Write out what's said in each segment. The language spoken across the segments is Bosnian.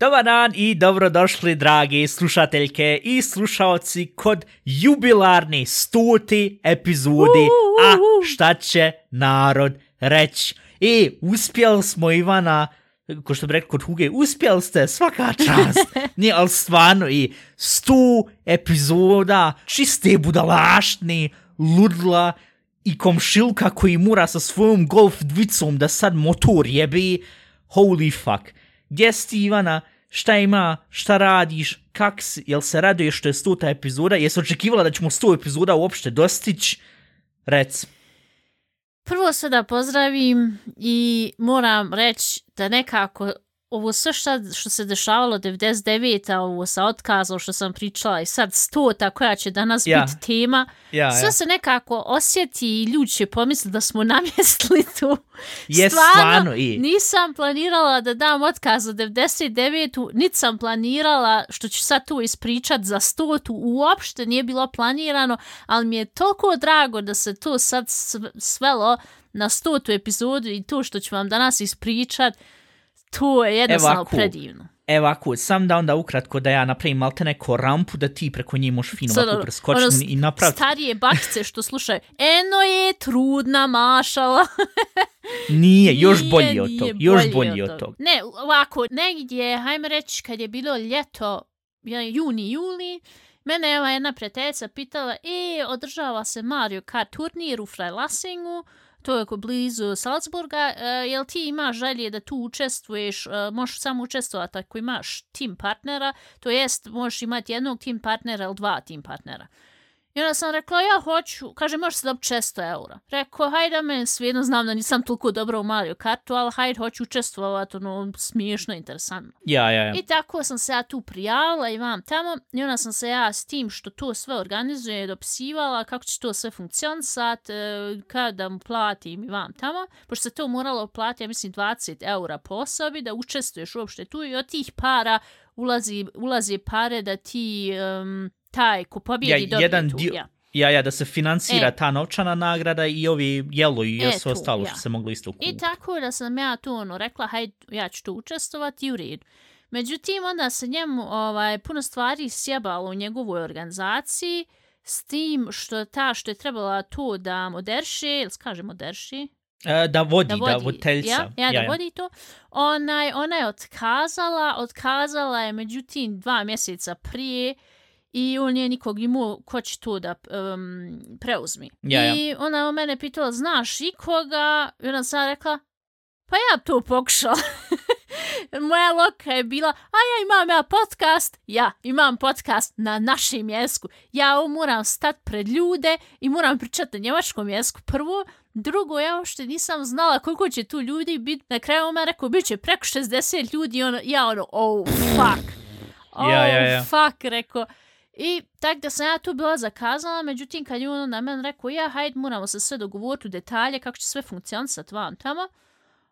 Dobar dan i dobrodošli dragi slušateljke i slušalci kod jubilarni stoti epizodi. A šta će narod reći. I uspjeli smo Ivana, ko što bi rekao kod Huge, uspjeli ste svaka čast. Nije, ali stvarno i stu epizoda čiste budalaštni, ludla i komšilka koji mura sa svojom golf dvicom da sad motor jebi. Holy fuck. Gdje si Ivana? Šta ima? Šta radiš? Kak si? Jel se raduje što je stuta epizoda? Jesi očekivala da ćemo stu epizoda uopšte dostići? Rec. Prvo sve da pozdravim i moram reći da nekako ovo sve šta, što se dešavalo 99-a, ovo sa otkazom što sam pričala i sad stota koja će danas Ja. biti tema, Ja, sve ja. se nekako osjeti i ljudi će pomisliti da smo namjestili tu. Je stvarno i... Nisam planirala da dam otkaz za 99-u, niti sam planirala što ću sad tu ispričat za stotu, uopšte nije bilo planirano, ali mi je toliko drago da se to sad sv- svelo na stotu epizodu i to što ću vam danas ispričat, to je jednostavno Ovako. predivno. Evo ako, sam da onda ukratko da ja napravim malte neko rampu da ti preko nje možeš fino ovako ono, preskočiti ono, i napraviti. Starije bakice što slušaju, eno je trudna mašala. Nije, još Nije, bolji od nije tog, još bolji od tog. Ne, ovako, negdje, hajmo reći, kad je bilo ljeto, juni, juli, mene je jedna prijateljica pitala, e, održava se Mario Kart turnir u Freilassingu, to je oko blizu Salzburga, e, jel ti imaš želje da tu učestvuješ, e, možeš samo učestvovati ako imaš tim partnera, to jest možeš imati jednog tim partnera ili dva tim partnera. I onda sam rekla, ja hoću, kaže, može se dobiti 600 eura. Rekao, hajde, meni svijedno znam da nisam toliko dobro u Mario Kartu, ali hajde, hoću učestvovati, ono, smiješno, interesantno. Ja, ja, ja. I tako sam se ja tu prijavila i vam tamo, i onda sam se ja s tim što to sve organizuje dopisivala, kako će to sve funkcionisat, e, kada mu platim i vam tamo, pošto se to moralo platiti, ja mislim, 20 eura po osobi, da učestvuješ uopšte tu i od tih para ulazi, ulazi pare da ti um, taj ko pobjedi Ja, dobije jedan tu. dio- Ja. Ja, ja, da se financira E. ta novčana nagrada i ovi jelo i E, sve ostalo ja. što se moglo isto I kupiti. tako da sam ja tu ono rekla, hajde, ja ću tu učestvovati i u redu. Međutim, onda se njemu ovaj, puno stvari sjebalo u njegovoj organizaciji s tim što ta što je trebala to da moderši, ili se kaže moderši? E, da vodi, Da da, vodi, voditeljca. ja, ja, da vodi to. Onaj, ona je otkazala, otkazala je međutim dva mjeseca prije i on nije nikog imao ko će to da um, preuzmi. Ja, ja. I ona o mene pitala, znaš ikoga? I onda sam rekla, pa ja to pokušala. Moja loka je bila, a ja imam ja podcast, ja imam podcast na našem jesku. Ja moram stat pred ljude i moram pričati na njemačkom jesku prvo. Drugo, ja uopšte nisam znala koliko će tu ljudi biti. Na kraju on me rekao, bit će preko 60 ljudi i ono, ja ono, oh fuck. Oh Ja, ja, ja. fuck, rekao. I tak da sam ja tu bila zakazala, međutim kad je on na mene rekao, ja, hajde, moramo se sve dogovoriti u detalje kako će sve funkcionisati vam tamo.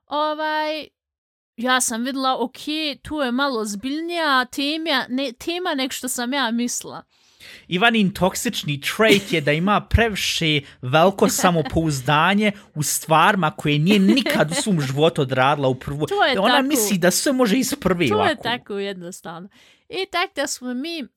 Ovaj, ja sam videla, ok, tu je malo zbiljnija tema, ne, tema nek što sam ja mislila. Ivanin toksični trait je da ima previše veliko samopouzdanje u stvarima koje nije nikad u svom životu odradila u prvu. Je Ona tako. misli da sve može iz prve To je ovako. tako jednostavno. I tak da smo mi uh,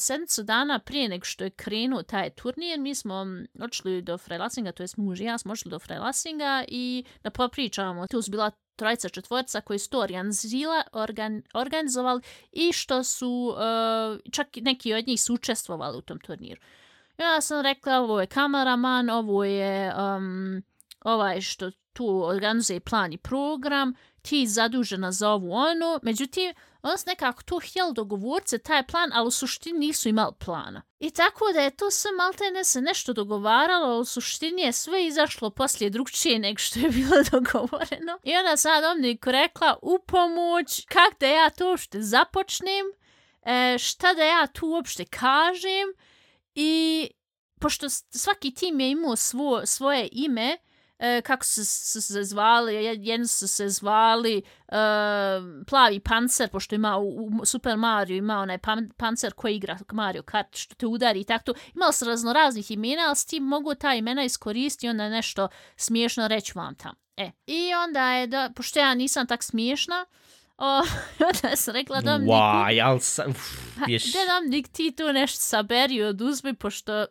sedmicu dana prije nego što je krenuo taj turnir, mi smo odšli do Frelasinga, to je muž i ja smo odšli do Frelasinga i da popričavamo. Tu su bila trojica četvorca koji su to organizila, organ, organizovali i što su, uh, čak neki od njih su učestvovali u tom turniru. Ja sam rekla, ovo je kameraman, ovo je um, ovaj što tu organizuje plan i program, ti zadužena za ovu ono, međutim, on su nekako tu htjeli dogovorit se taj plan, ali u suštini nisu imali plana. I tako da je to sve maltene se nešto dogovaralo, ali u suštini je sve izašlo poslije drugčije nego što je bilo dogovoreno. I onda sad Omniku rekla u pomoć kak da ja to uopšte započnem, e, šta da ja tu uopšte kažem i pošto svaki tim je imao svo, svoje ime, e, kako su su se zvali, jed- jedni su se zvali e, plavi pancer, pošto ima u, u Super Mario, ima onaj pan, pancer koji igra Mario Kart, što te udari i tako to. Imalo se raznoraznih imena, ali s tim mogu ta imena iskoristiti i onda nešto smiješno reći vam tam. E, i onda je, da, pošto ja nisam tak smiješna, o, onda sam rekla da mi Why, ali sa, uf, Pa, ješ, gdje nam nik ti tu nešto saberi od uzmi, pošto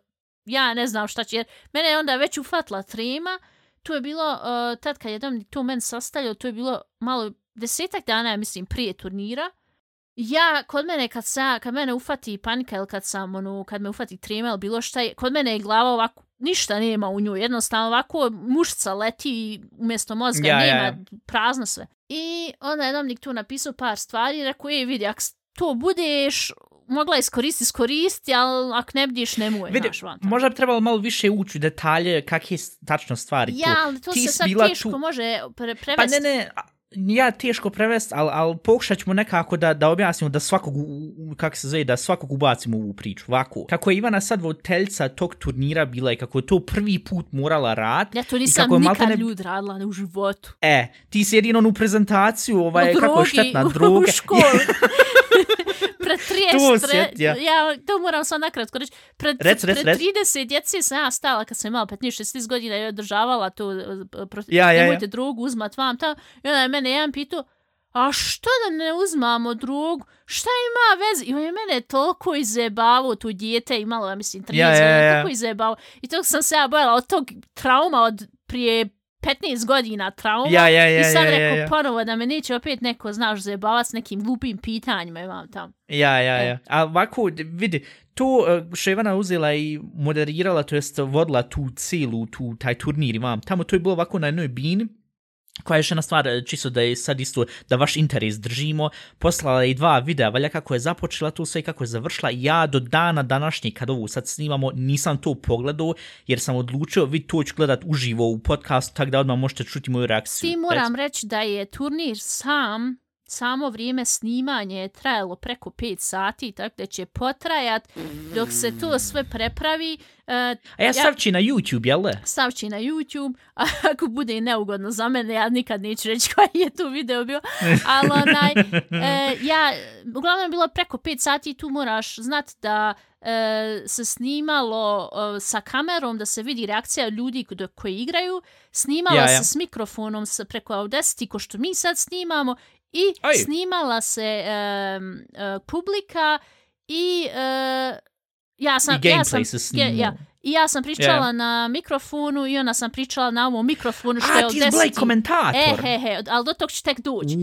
ja ne znam šta će, mene je onda već ufatla trema, tu je bilo, uh, tad kad je dom tu men sastavljao, tu je bilo malo desetak dana, ja mislim, prije turnira, Ja, kod mene kad sa, kad mene ufati panika ili kad sam, ono, kad me ufati trema ili bilo šta, je- kod mene je glava ovako, ništa nema u njoj, jednostavno ovako mušca leti i umjesto mozga Ja, nema, ja. prazno sve. I onda je domnik tu napisao par stvari i rekao, ej vidi, ako to budeš mogla iskoristiti, iskoristi, ali ako ne Vidi, znaš, van. to. možda bi trebalo malo više ući u detalje kakve s- tačno stvari Ja, to. ali to Ti se sad teško tu- može pre Pa prevesti. ne, ne, a- ja teško prevest, ali, ali pokušat ćemo nekako da, da objasnimo da svakog, kako se zove, da svakog ubacimo u ovu priču. Ovako, kako je Ivana sad voditeljica tog turnira bila i kako je to prvi put morala rad, Ja to nisam kako je nikad maltene- ljud radila ne, u životu. e, ti si jedino onu prezentaciju, ovaj, o kako je štetna droga. u školi. pred 30, To pre, sjet, ja. ja, to moram sad nakratko reći, pred, Rec, rec, pred rec. 30 djece sam ja stala kad sam imala 15-16 godina i održavala to, eh, pro, Ja, ja, ja. nemojte drogu uzmat vam tamo, i onda je mene jedan pitao, a što da ne uzmamo drogu? Šta ima veze? I on je mene toliko izjebavao, tu dijete imalo, ja mislim, 13 Ja, ja, ja. toliko izjebavao. I tog sam se ja bojala od tog trauma od prije 15 godina trauma. Ja, ja, ja, I sad ja, ja, rekao ja. ponovo da me neće opet neko, znaš, zajebavati s nekim glupim pitanjima imam tamo. Ja, ja, E. ja. A ovako, vidi, to uh, što je Ivana uzela i moderirala, to jest vodila tu cijelu, tu, taj turnir, imam. Tamo to je bilo ovako na jednoj bini, koja je još jedna stvar, e, čisto da je sad isto, da vaš interes držimo, poslala je i dva videa, valja kako je započela to sve i kako je završila. Ja do dana današnje, kad ovu sad snimamo, nisam to pogledao, jer sam odlučio, vi to ću gledat uživo u podcastu, tako da odmah možete čuti moju reakciju. Ti moram reći da je turnir sam, samo vrijeme snimanja je trajalo preko 5 sati, tako da će potrajat dok se to sve prepravi. Uh, A ja stavći na YouTube, jel da? stavći na YouTube, a ako bude neugodno za mene, ja nikad neću reći koji je tu video bio, ali onaj, e, ja, uglavnom je bilo preko 5 sati tu moraš znat da e, se snimalo e, sa kamerom, da se vidi reakcija ljudi koji igraju, snimala Ja, ja. se s mikrofonom preko Audacity, ko što mi sad snimamo, i Aj. snimala se e, e, publika i e, ja sam, I ja sam, se snimao. ja, I ja sam pričala Ja. na mikrofonu i ona sam pričala na ovom mikrofonu što je A, od ti si bila i 10. komentator. E, he, he, ali do tog će tek doći.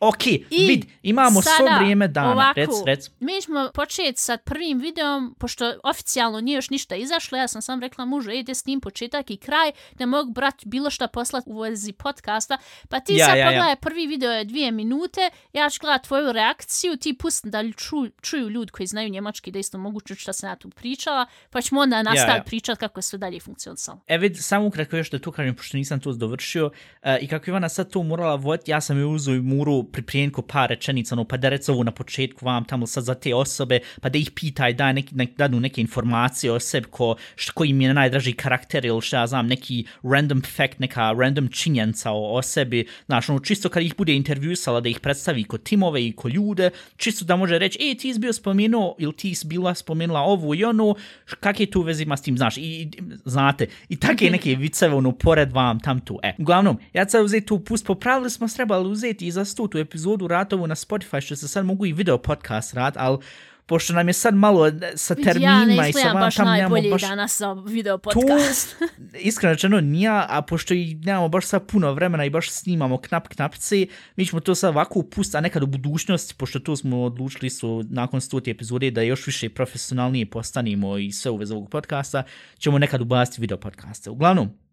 Ok, I vid, imamo svo sada, vrijeme dana. ovako, Rec, rec. Mi ćemo početi sa prvim videom, pošto oficijalno nije još ništa izašlo, ja sam sam rekla mužu, ide s njim početak i kraj, da mogu brat bilo šta poslati u vezi podcasta. Pa ti Ja, sad ja, ja. pogledaj, prvi video je dvije minute, ja ću gledat tvoju reakciju, ti pusti da ču, čuju ljudi koji znaju njemački da isto mogu čuti šta sam ja tu pričala, pa ćemo onda nastaviti ja. Pričat kako je sve dalje funkcionisalo. E vid, samo ukratko još da tu kažem, pošto nisam to dovršio, uh, i kako Ivana sad to morala voditi, ja sam je uzeo i muru priprijenko par rečenica, no, pa da rec ovo na početku vam tamo sad za te osobe, pa da ih pitaj, da neki, nek, dadu neke informacije o sebi, ko, št, koji im je najdraži karakter ili šta ja znam, neki random fact, neka random činjenica o, o sebi, znaš, ono, čisto kad ih bude intervjusala, da ih predstavi kod timove i kod ljude, čisto da može reći, e, ti si bio spomenuo, ili ti si bila spomenula ovo i ono, kak je tu vezi ima s tim, znaš, i, i znate, i take neke viceve, ono, pored vam, tam tu, e. Uglavnom, ja ću sad uzeti tu pust, popravili smo trebali uzeti i za stu tu epizodu ratovu na Spotify, što se sad mogu i video podcast rad, ali pošto nam je sad malo e, sa ja terminima ne i sa izgledam vam baš tam nemamo baš... danas za video podcast. iskreno rečeno, nija, a pošto i nemamo baš sad puno vremena i baš snimamo knap knapci, mi ćemo to sad ovako upustiti, a nekad u budućnosti, pošto to smo odlučili su nakon 100 epizode da još više profesionalnije postanimo i sve u vezi ovog podcasta, ćemo nekad ubaciti video podcaste. Uglavnom,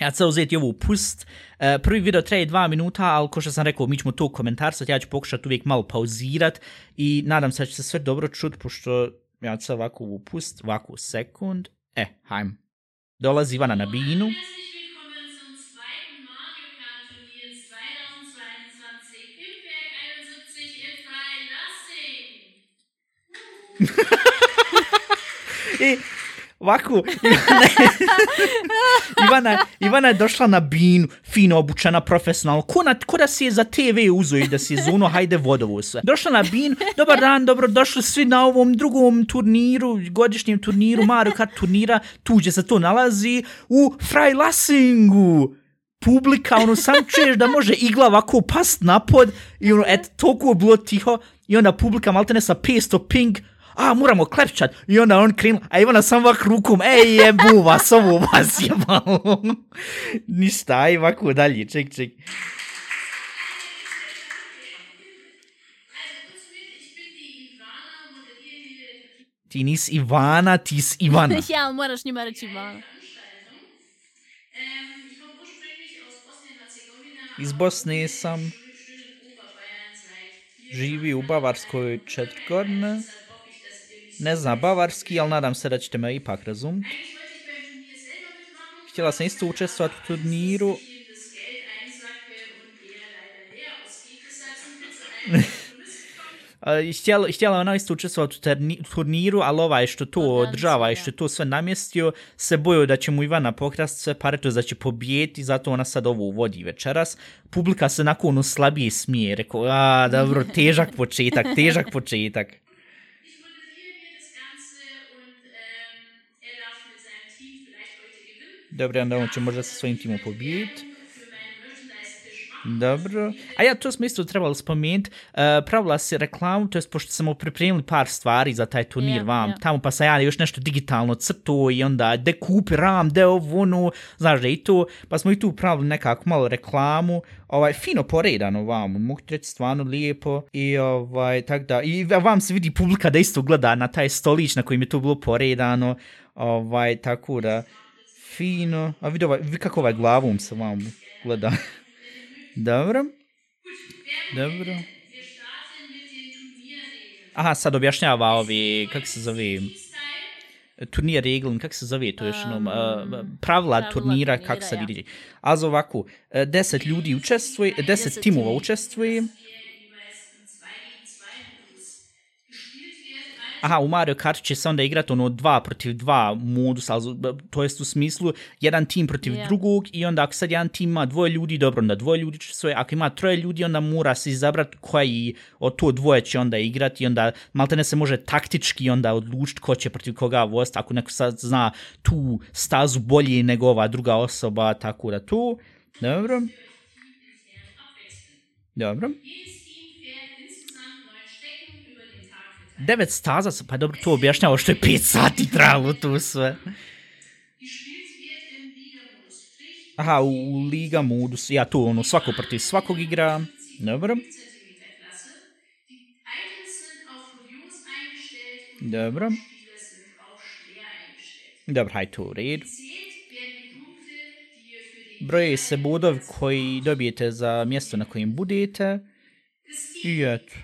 ja ću uzeti ovu pust. E, prvi video traje dva minuta, ali ko što sam rekao, mi ćemo to komentarsati, ja ću pokušati uvijek malo pauzirat i nadam se da će se sve dobro čut, pošto ja ću ovako ovu pust, ovako sekund. E, hajm. Dolazi Ivana na binu. Herzlich willkommen zum zweiten Mario Kart Turnier 2022 im Werk 71 in Freilassing. I ovako, Ivana, Ivana, Ivana je došla na binu, fino obučena, profesionalno, ko, na, ko da si je za TV uzo i da si je za ono, hajde vodovo sve. Došla na bin, dobar dan, dobro, došli svi na ovom drugom turniru, godišnjem turniru, Mario Kart turnira, tu gdje se to nalazi, u Freilassingu publika, ono, sam čuješ da može igla ovako past napod i ono, et, toliko je bilo tiho i onda publika maltene sa 500 ping, a, moramo klepčat, i onda on krenul, a Ivana sam ovak rukom, ej, jebu vas, ovo vas jebalo. Ništa, aj ovako dalje, ček, ček. Ti nis Ivana, ti s Ivana. ja, moraš njima reći Ivana. Iz Bosne sam, živi u Bavarskoj četiri godine. Ne zna bavarski, ali nadam se da ćete me ipak razumjeti. Mitmachen, Htjela sam isto učestvovati u turniru, i htjela, htjela je ona isto učestvovati u turniru, ali ovaj što to održava i što to sve namjestio, se bojio da će mu Ivana pokrasti sve pare, to da će pobijeti, zato ona sad ovo uvodi večeras. Publika se nakon slabije smije, rekao, a, dobro, težak početak, težak početak. Dobro, onda on će možda sa svojim timom pobijeti. Dobro. A ja, to smo isto trebali spomenuti. Uh, pravila se reklamu, to je pošto smo pripremili par stvari za taj turnir Ja, vam ja. tamo, pa sam ja još nešto digitalno crto i onda de kupi ram, de ovo, ono, znaš da i to, pa smo i tu pravili nekako malo reklamu, ovaj, fino poredano vam, mogu ti reći stvarno lijepo i ovaj, tak da, i vam se vidi publika da isto gleda na taj stolić na kojim je to bilo poredano, ovaj, tako da, fino, a vidi, ovaj, vidi kako ovaj glavom se vam gleda. Dobro. Dobro. Aha, sad objašnjava ovi, kako se zove, turnir regeln, kako se zove to još um, Um, pravila pravila turnira, turnira, kako se ja. vidi. A za ovako, e, deset ljudi učestvuje, deset timova. učestvuje, Aha, u Mario Kart će se onda igrati ono dva protiv dva modus, ali to jest u smislu jedan tim protiv Ja. drugog i onda ako sad jedan tim ima dvoje ljudi, dobro, onda dvoje ljudi će svoje, ako ima troje ljudi, onda mora se izabrati koji od to dvoje će onda igrati i onda maltene se može taktički onda odlučiti ko će protiv koga vost, ako neko sad zna tu stazu bolje nego ova druga osoba, tako da tu, dobro, abwechseln. dobro. Devet staza, su- pa dobro, to objašnjava što je pet sati trajalo tu sve. Liga-Modus. Aha, u liga modus, ja tu ono svako protiv svakog igra. Dobro, 5 cm Klasse. Die sind auf eingestellt dobro, dobro, hajde to u redu. Broje se bodovi koji dobijete za mjesto na kojem budete. I eto,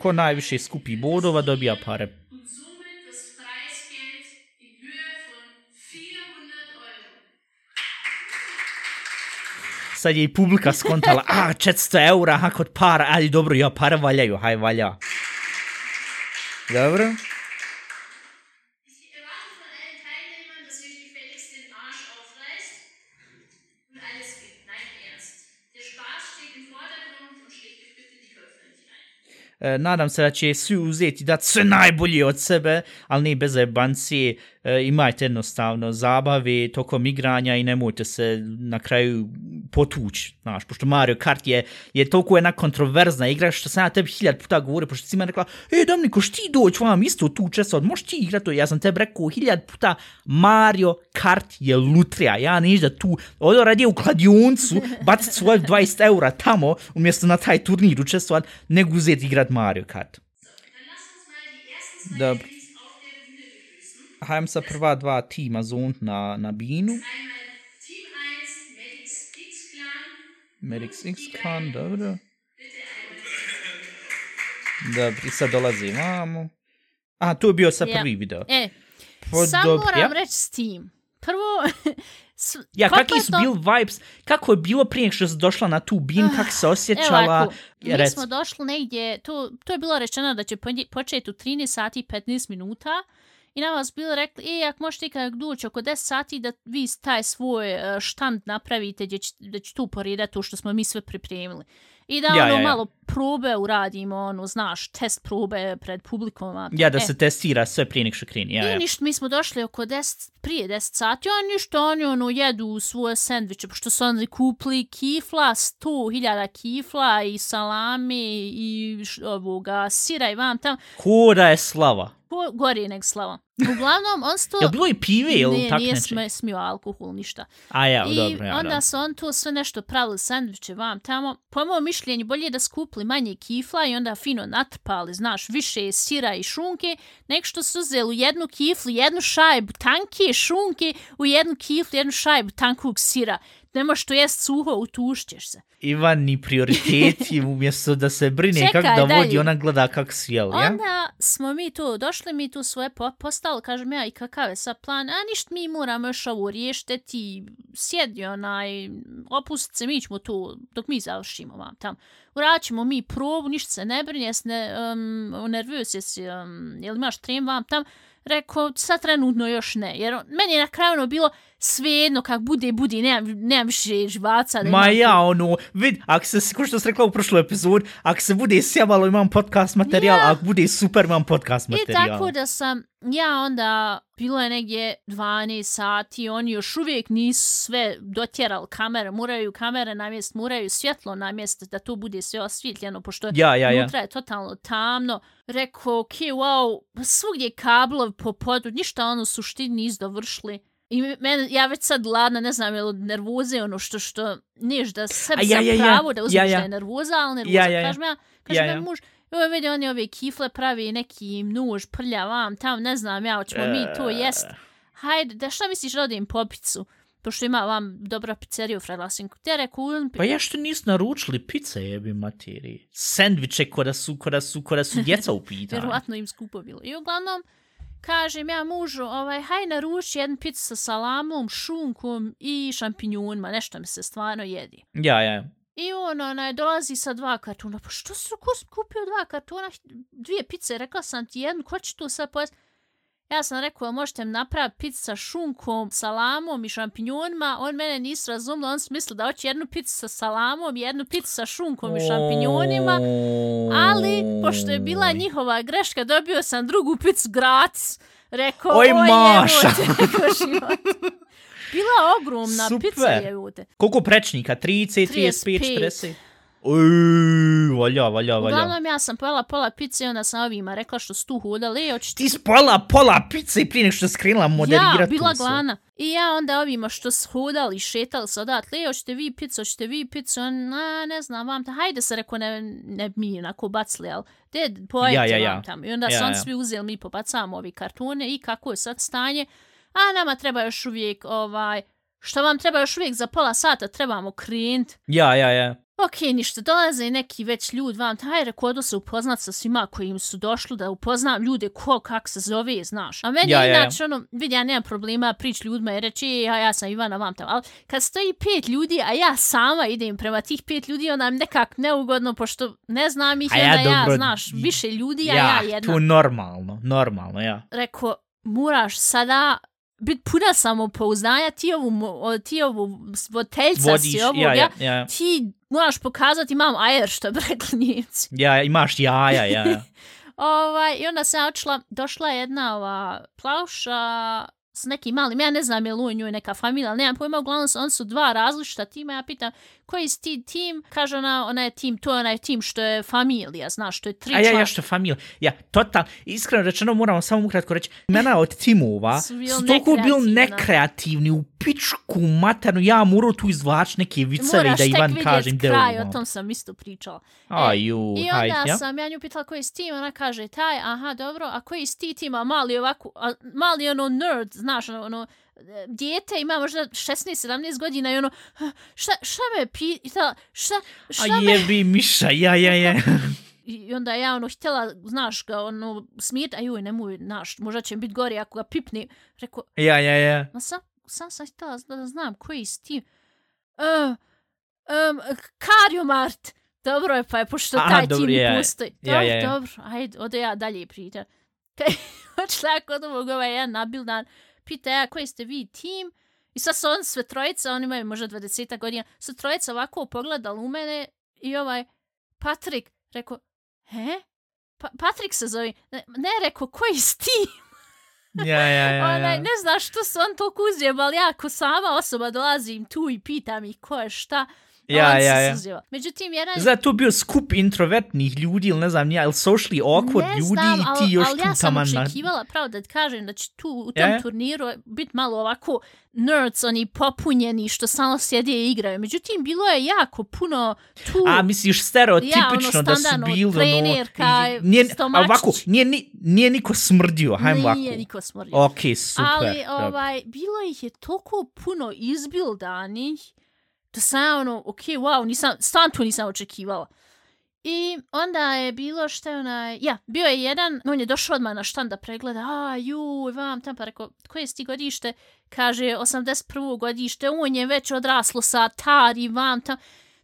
ko najviše skupi bodova dobija pare. 400 Sad je i publika skontala, a, 400 eura, ha, kod para, ali dobro, ja, pare valjaju, haj, valja. Dobro, nadam se da će svi uzeti da sve najbolje od sebe, ali ne bez jebancije, e, imajte jednostavno zabave tokom igranja i nemojte se na kraju potući, znaš, pošto Mario Kart je, je toliko jedna kontroverzna igra što sam ja tebi hiljad puta govorio, pošto si mi rekla, e, Domniko, šti doći vam isto tu učestvovati, možeš ti igrati to, ja sam tebi rekao hiljad puta, Mario Kart je lutrija, ja neću da tu, ovdje radije u kladioncu, baciti svoje 20 eura tamo, umjesto na taj turnir učestvovati, nego uzeti igrat Mario Kart. Dobro. Hajem sa prva dva tima zont na, na binu. Einmal Team 1, Medics X Clan. Medix X Clan, dobro. Dobro, i sad dolazi vamo. Aha, to je bio sa prvi video. E, Pa sam dobro, moram ja. reći Steam. Prvo, s- Ja, kakvi su kompletno- bil vibes, kako je bilo prije nego što si došla na tu bin, kako se Evo osjećala? Ja, mi rec- smo došli negdje, to, to je bilo rečeno da će početi u 13 sati i 15 minuta I nama su bili rekli, e, ako možete ikak doći oko 10 sati da vi taj svoj e, štand napravite gdje će, da će tu poredati to što smo mi sve pripremili. I da Ja, ono ja, ja. malo probe uradimo, ono, znaš, test probe pred publikom. a- Ja, da e, se testira sve prije nek što kreni. Ja, I ja. ništa, mi smo došli oko 10, prije 10 sati, a ništa, oni ono jedu svoje sendviče, pošto su oni kupili kifla, 100.000 kifla i salami i š, ovoga sira i vam tam, Ko da je slava? Po, gori nek slava. Uglavnom, on su to... Jel bilo i pive ili tako nije neče? sme, smio alkohol, ništa. A ja, I dobro, ja, onda dobro. su on tu sve nešto pravili sandviče vam tamo. Po mojom mišljenju, bolje je da skupli manje kifla i onda fino natrpali, znaš, više sira i šunke, nek što su uzeli u jednu kiflu, jednu šajbu tanke šunke, u jednu kiflu, jednu šajbu tankog sira. Ne možeš to jest suho, utušćeš se. Ivan ni prioriteti umjesto da se brine Čekaj, kako da dalje. vodi, ona gleda kako si jel, ja? Onda smo mi tu došli, mi tu svoje po postali, kažem ja i kakav je sad plan, a ništa mi moramo još ovo riješiti, ti sjedi onaj, opustit se, mi ćemo tu, dok mi završimo vam tam. Uradit ćemo mi probu, ništa se ne brinje, ne, um, nervioz jesi, um, jel imaš trem vam tam, rekao, sad trenutno još ne, jer on- meni je na kraju ono bilo svejedno kak bude, bude, nemam, nemam više živaca. Da Ma ja, ono, vid, ako se, ko što sam rekla u prošloj epizodi, ako se bude sjavalo imam podcast materijal, Ja. ako bude super imam podcast I materijal. tako da sam, ja onda, bilo je negdje 12 sati, oni još uvijek nisu sve dotjerali kamere, moraju kamere namjest, moraju svjetlo namjest da to bude sve osvjetljeno, pošto Ja, ja, ja. unutra je totalno tamno. Rekao, ok, wow, svugdje kablovi po podu, ništa ono suštini nisu dovršili. I mene, ja već sad gladna, ne znam, je li od nervoze ono što, što, neš da sebi ja, ja, ja. pravo da uzmeš Ja, ja. da je nervoza, ali nervoza, Ja, ja, ja. kažem ja, kažem Ja, ja, muž, Joj, vidi, oni ove kifle pravi neki nuž, prlja vam, tam, ne znam ja, hoćemo mi to jest. Hajde, da šta misliš da odim po picu? Pošto ima vam dobra pizzerija u Fredlasinku. Te rekao, uzmem Pa ja što nisu naručili pice jebi materiji. Sendviče ko da su, ko da su, ko da su djeca u pitanju. Vjerovatno im skupo bilo. I uglavnom, kažem ja mužu, ovaj, haj naruči jedan picu sa salamom, šunkom i šampinjonima, nešto mi se stvarno jedi. Ja, ja. I on onaj, dolazi sa dva kartuna. Pa što su si kupio dva kartuna? Dvije pice, rekla sam ti jednu, ko će tu sad pojesti? Ja sam rekao, "Jel možete mi napraviti picu sa šunkom, salamom i šampinjonima. On mene nisu razumeli, on su mislili da hoće jednu picu sa salamom, jednu picu sa šunkom i šampinjonima. Ali, pošto je bila njihova greška, dobio sam drugu picu gratis. Rekao, Oj, "O, Maša." Bila ogromna Super. pizza, jebote. Koliko prečnika? 30, 35, 35. 40? Uj, valja, valja, valja. Uglavnom ja sam pojela pola pice i onda sam ovima rekla što su tu hodali, hoćete Ti spojila pola pice prije nego što je skrenula moderirati Ja, bila glana. I ja onda ovima što su hodali, šetali se odatle, e, hoćete vi picu, hoćete vi picu, on, a, ne znam, vam ta, hajde se reko, ne, ne mi onako bacili, ali de, pojete Ja, ja, ja. vam tamo. I onda Ja, su ja. svi uzeli, mi pobacavamo ovi kartone i kako je sad stanje, a nama treba još uvijek, ovaj, što vam treba još uvijek za pola sata, trebamo krenut. Ja, ja, ja. Ok, ništa, dolaze neki već ljud vam, taj rekao, se upoznat sa svima koji im su došli, da upoznam ljude ko, kak se zove, znaš. A meni Ja, ja, ja, ja. inače, ono, vidi, ja nemam problema prič ljudima i reći, "E, ja, ja sam Ivana vam tamo, ali kad stoji pet ljudi, a ja sama idem prema tih pet ljudi, onda mi nekak neugodno, pošto ne znam ih, A ja onda ja, dobro- znaš, više ljudi, a ja, Ja, jedna. tu normalno, normalno, ja. Rekao, moraš sada bit puna samopouzdanja, ti ovu, ti ovu voditeljca Vodiš, si ovog, ja, ja, ja. ti moraš pokazati imam ajer, što bi rekli njemci. Ja, imaš jaja, ja, ja. Ovaj, I onda sam odšla, došla je jedna ova plauša s nekim malim, ja ne znam je li u njoj neka familija, ali nemam pojma, uglavnom on su dva različita tima, ja pitam koji si ti tim, kaže ona, ona je tim, to je onaj tim što je familija, znaš, što je tri A ja, ja što familija. Ja, total, iskreno rečeno moram samo ukratko reći, imena od timova Su toliko bili nekreativna. nekreativni, u pičku maternu, ja moram tu izvlač neke viceve i Moraš da Ivan kažem je kraj, ovo. o tom sam isto pričala. Aju, I onda hajde, ja. sam ja nju pitala koji si tim, ona kaže taj, aha, dobro, a koji si ti tim, a mali ovako, a mali ono nerd, znaš, ono, ono e, dijete ima možda 16-17 godina i ono, "Ha, šta, šta me pitala, šta, šta A me... jebi Miša, ja, ja, ja. I onda ja ono htjela, znaš, ga ono smijet, a joj, nemoj, znaš, možda će biti gori ako ga pipni. Rekao, Ja, ja, ja. ma sam, sam sam htjela da znam koji si ti. Um, Kariomart. Dobro je, pa je, pošto Aha, taj dobro, tim ja, postoji. ja, Dobro, ja, ja. dobro, ajde, ode ja dalje pričam. Odšla ja kod ovog ovaj jedan nabildan, pita ja koji ste vi tim? I sad su on sve trojica, oni imaju možda 20 godina, su trojica ovako pogledali u mene i ovaj Patrik rekao, he? Pa, Patrik se zove. Ne, ne rekao, koji si ti? Ja, ja, ja. Onaj, ja. ne znaš što se on toliko uzjeba, ali ja ko sama osoba dolazim tu i pitam ih ko je šta. Ja, on ja, ja. suzjeva. Međutim, jedan... Zna to bio skup introvertnih ljudi ili ne znam nija, ili socially awkward ne ljudi znam, i al- ti još ali tu ja sam taman na... očekivala, pravo da kažem, da će tu u tom E? turniru biti malo ovako nerds, oni popunjeni što samo sjede i igraju. Međutim, bilo je jako puno tu... A misliš stereotipično Ja, ono, da su standardno, bili ono... trenerka, i- nije, stomačić. ovako, nije, ni- nije niko smrdio, hajmo ovako. Nije niko smrdio. Ok, super. Ali ovaj, bilo ih je toliko puno izbildanih da sam ja ono, ok, wow, nisam, stvarno to nisam očekivala. I onda je bilo što je onaj, ja, bio je jedan, on je došao odmah na štan da pregleda, a ju, vam tam, pa rekao, koje si ti godište? Kaže, 81. godište, on je već odraslo sa Atari, vam tam.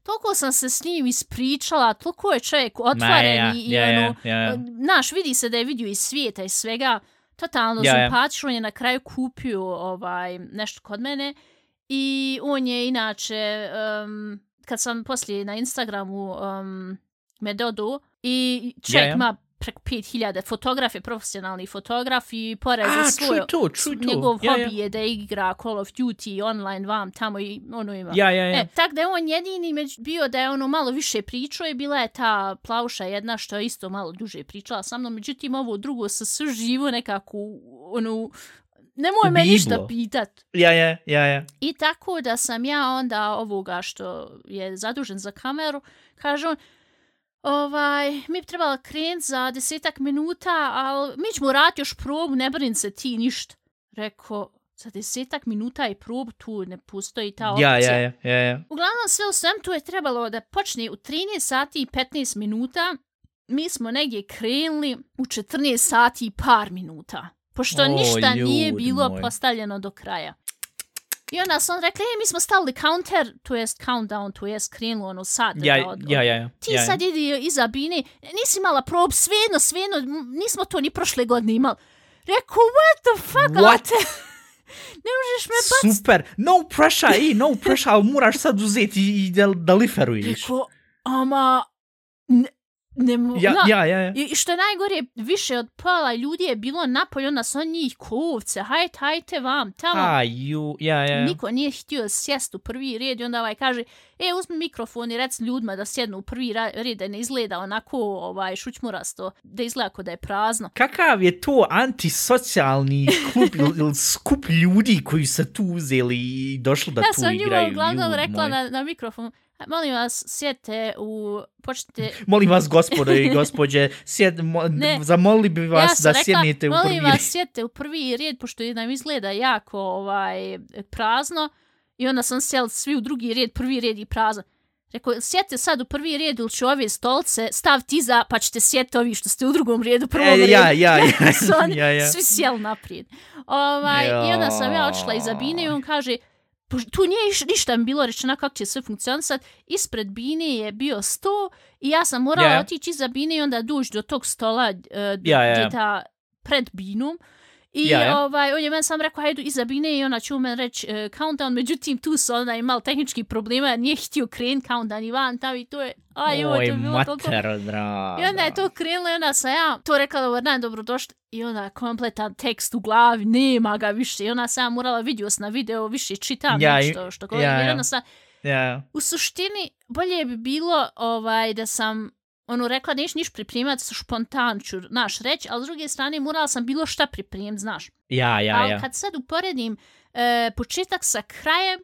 Toliko sam se s njim ispričala, toliko je čovjek otvoren ja, i, i ja, ja, ono, ja, ja. Naš, vidi se da je vidio iz svijeta i svega, totalno Ja, ja. on je na kraju kupio ovaj, nešto kod mene i on je inače, um, kad sam poslije na Instagramu um, me dodao i čovjek ima preko 5000 fotograf je profesionalni fotograf i pored A, svoj to, čuj to. njegov Ja, hobi ja. je da igra Call of Duty online vam tamo i ono ima. Ja, ja, ja. E, tak da je on jedini među, bio da je ono malo više pričao i bila je ta plauša jedna što je isto malo duže pričala sa mnom, međutim ovo drugo sa sve živo nekako ono, nemoj me ništa pitat. Ja, ja, ja, ja. I tako da sam ja onda ovoga što je zadužen za kameru, kaže on, ovaj, mi bi trebala krenut za desetak minuta, ali mi ćemo raditi još probu, ne brin se ti ništa. Rekao, za desetak minuta i probu tu ne postoji ta opcija. Ja, ja, ja, ja, ja. Uglavnom sve u svem tu je trebalo da počne u 13 sati i 15 minuta. Mi smo negdje krenuli u 14 sati i par minuta. Pošto O, ništa nije bilo moji. postavljeno do kraja. I onda su on rekli, e, mi smo stavili counter, to jest countdown, to jest krenulo ono sat. da Ja, od- ja, ja, ja. Ti ja, ja. sad idi iza Bine, nisi imala prob, svejedno, svejedno, nismo to ni prošle godine imali. Rekao, what the fuck, What? Ne možeš me baciti. Super, no pressure, i, no pressure, ali moraš sad uzeti i da, da liferuješ. Rekao, ama, ne, ne mo- Ja, na- ja, ja, ja. I što je najgore, više od pola ljudi je bilo napolje, onda su on njih kovce, hajte, hajte vam, tamo. Ha, ju, ja, ja, ja. Niko nije htio sjest u prvi red i onda ovaj kaže, e, uzmi mikrofon i reci ljudima da sjednu u prvi red, da ne izgleda onako ovaj, šućmurasto, da izgleda kao da je prazno. Kakav je to antisocijalni klub ili, skup ljudi koji se tu uzeli i došli da ja tu sam njima igraju? uglavnom rekla na, na mikrofon, molim vas, sjedite u, počnite, Molim vas, gospodo i gospođe, sjed, mo, Ne. zamolili bi vas ja da rekla, sjednete u prvi molim vas, sjedite u prvi red, pošto nam izgleda jako ovaj, prazno, i onda sam sjela svi u drugi red, prvi red i prazno. Rekao, sjedite sad u prvi red ili ću ove stolce staviti iza, pa ćete sjediti ovi što ste u drugom redu, prvom E, redu. ja, ja, ja, ja, ja. svi sjeli naprijed. Ovaj, I onda sam ja otišla iza Bine i on kaže, "Poš- tu nije iš- ništa mi bilo rečeno kako će sve funkcionisat. Ispred Bine je bio sto i ja sam morala Ja. otići iza Bine i onda dući do tog stola uh, gdje ja. ta pred Binom. I Ja, ja. ovaj, on je meni sam rekao, hajde iza Bine i ona će u meni reći uh, countdown, međutim tu su ona imala tehnički problema, nije htio krenut countdown i van tamo i to je, aj joj, je bilo toliko draga. i onda je to krenulo i onda sam ja to rekla da dan dobrodošli i onda kompletan tekst u glavi, nema ga više i onda sam ja morala vidio na video, više čitam Ja, nešto što govorim. ja, Ja, ja. ja. Sam, Ja, u suštini bolje bi bilo ovaj da sam ono rekla neš niš pripremati sa špontan ću naš reći, ali s druge strane morala sam bilo šta pripremiti, znaš. ja, ja, ali ja. kad sad uporedim e, početak sa krajem,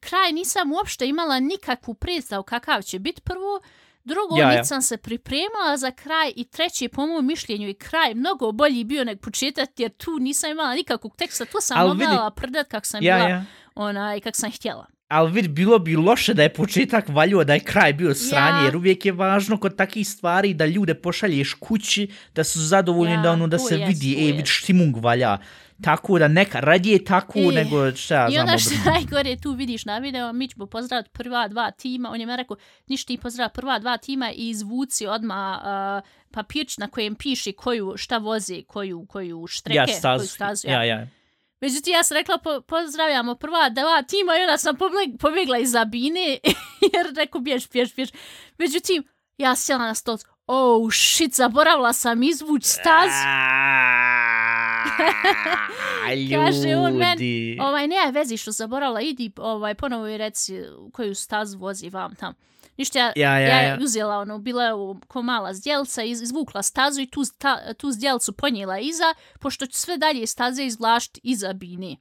kraj nisam uopšte imala nikakvu predstavu kakav će biti prvo, drugo Ja, ja. sam se pripremala za kraj i treći po mom mišljenju i kraj mnogo bolji bio nego početak jer tu nisam imala nikakvog teksta, tu sam Al mogla vidi- prdat kak sam Ja, bila ja. onaj, kak sam htjela. Ali vid, bilo bi loše da je početak valjuo, da je kraj bio sranje, Ja. jer uvijek je važno kod takih stvari da ljude pošalješ kući, da su zadovoljni Ja, da ono da se jest, vidi, e, vid štimung valja. Tako da neka, radije tako I- nego šta ja I znam. onda što najgore tu vidiš na video, mi ćemo pozdraviti prva dva tima, on je me rekao, ništa ti pozdrav prva dva tima i izvuci odma uh, papirč na kojem piše koju, šta vozi, koju, koju štreke, Ja koju stazu. stazu. Ja, ja. Međutim, ja sam rekla, po, pozdravljamo prva dva tima i onda sam pobjegla iz Zabine, jer rekao, bješ, bješ, bješ. Međutim, ja sjela na stol, oh shit, zaboravila sam izvuć Kaže on men, Ljudi. Ovaj, ne vezi što zaboravila, idi ovaj, ponovo i reci koju stazu vozi vam tam. Ništa, ja, Ja, ja, ja, ja. uzela ono, bila je ko mala zdjelca, iz, izvukla stazu i tu, sta, tu zdjelcu ponijela iza, pošto sve dalje staze izvlašti iza bine.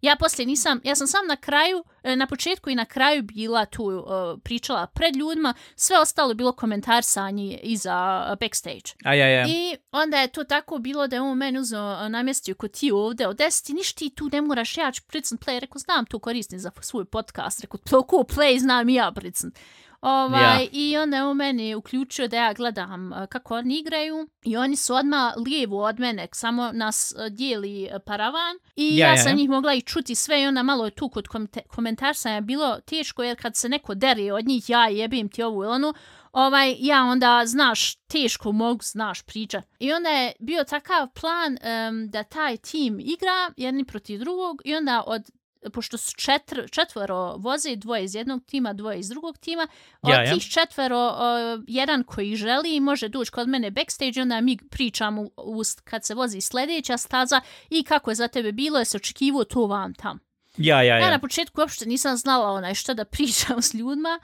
Ja poslije nisam, ja sam sam na kraju, e, na početku i na kraju bila tu uh, pričala pred ljudima, sve ostalo bilo komentarsanje iza uh, backstage. A ja, ja. I onda je to tako bilo da je on meni uzeo a, namjestio kod ti ovde, od deseti, ništa ti tu ne moraš, ja ću pricnut play, rekao, znam to koristim za svoj podcast, rekao, toliko play znam i ja pricnut. Ovaj, Ja. I onda je on meni uključio da ja gledam a, kako oni igraju i oni su odmah lijevo od mene, samo nas a, dijeli a, paravan i Ja, ja, ja, sam ja. njih mogla i čuti sve i onda malo je tu kod komite- komentarsa je bilo teško jer kad se neko dere od njih ja jebim ti ovu ili onu, ovaj, ja onda, znaš, teško mogu, znaš, pričat. I onda je bio takav plan em, da taj tim igra jedni protiv drugog i onda od pošto su četr, četvoro voze, dvoje iz jednog tima, dvoje iz drugog tima, od Ja, ja. tih četvero, uh, jedan koji želi može doći kod mene backstage, onda mi pričamo u, u, kad se vozi sljedeća staza i kako je za tebe bilo, je se očekivo to vam tam. Ja, ja, Ja na ja. početku uopšte nisam znala onaj šta da pričam s ljudima,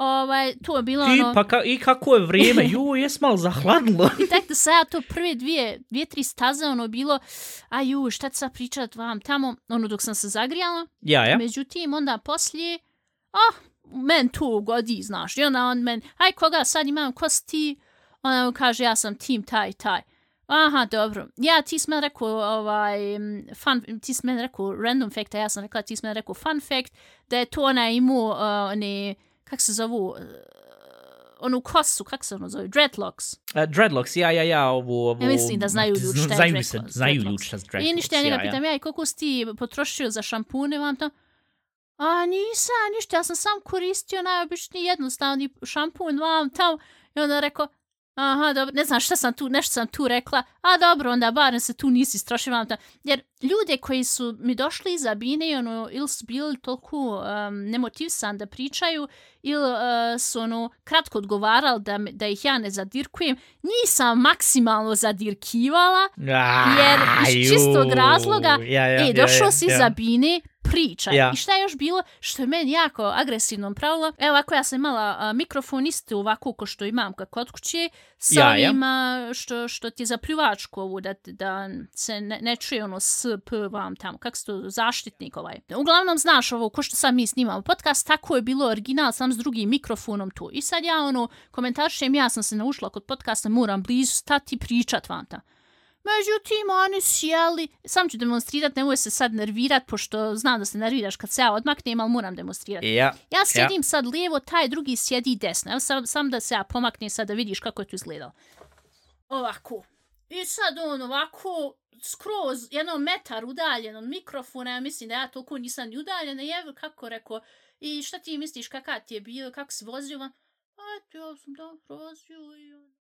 ovaj, to je bilo I, ono... pa ka, I kako je vrijeme, ju, jes malo zahladilo. I tek da ja to prve dvije, dvije, tri staze ono bilo, a ju, šta ću sad pričat vam tamo, ono dok sam se zagrijala. ja, ja. Međutim, onda poslije, ah, men tu godi, znaš. I onda on men, aj koga sad imam, ko si ti? Onda on kaže, ja sam tim taj, taj. Aha, dobro. Ja, ti si meni rekao, ovaj, fun, ti si meni rekao random fact, a ja sam rekla, ti si meni rekao fun fact, da je to ona imao, uh, one, kak se zovu, uh, onu kosu, kak se ono zove, dreadlocks. Uh, dreadlocks, ja, ja, ja, ovo... ovo Ja mislim da znaju ljudi šta je znaju dreadlocks, se, Znaju ljudi šta je dreadlocks. I ništa ja njega ja, pitam, ja, i koliko si ti potrošio za šampune vam to? A nisam, ništa, ja sam sam koristio najobičniji jednostavni šampun vam tamo. I onda rekao, aha, dobro, ne znam šta sam tu, nešto sam tu rekla, a dobro, onda barem se tu nisi istrošio vam tamo. Jer ljude koji su mi došli iza bine, ono, ili su bili toliko um, nemotivisan da pričaju, ili uh, su ono, kratko odgovarali da, da ih ja ne zadirkujem, nisam maksimalno zadirkivala, ja. jer iz čistog razloga, ja, ja, e, došao ja, si ja. za bine, priča. Ja. I šta je još bilo što je meni jako agresivno pravilo? Evo ovako ja sam imala a, mikrofon isto ovako ko što imam kod kod kuće, sa Ja, ja. ovim a, što, što ti je za pljuvačku ovu, da, da se ne, ne čuje ono s, p, vam tamo, kako se to, zaštitnik ovaj. Uglavnom znaš ovo, ko što sad mi snimamo podcast, tako je bilo original, sam s drugim mikrofonom tu. I sad ja ono, komentaršem, ja sam se naušla kod podcasta, moram blizu stati pričat vam tamo. Međutim, oni sjeli, sam ću demonstrirat, nemoj se sad nervirat, pošto znam da se nerviraš kad se ja odmaknem, ali moram demonstrirat. Ja, Ja sjedim sad lijevo, taj drugi sjedi desno. Evo sam, sam da se ja pomaknem sad da vidiš kako je to izgledalo. Ovako. I sad on ovako, skroz jedno metar udaljen od mikrofona, ja mislim da ja toliko nisam ni udaljen, i evo kako rekao, i šta ti misliš kakav ti je bio, kako si vozio, a eto, ja sam dobro vozio i on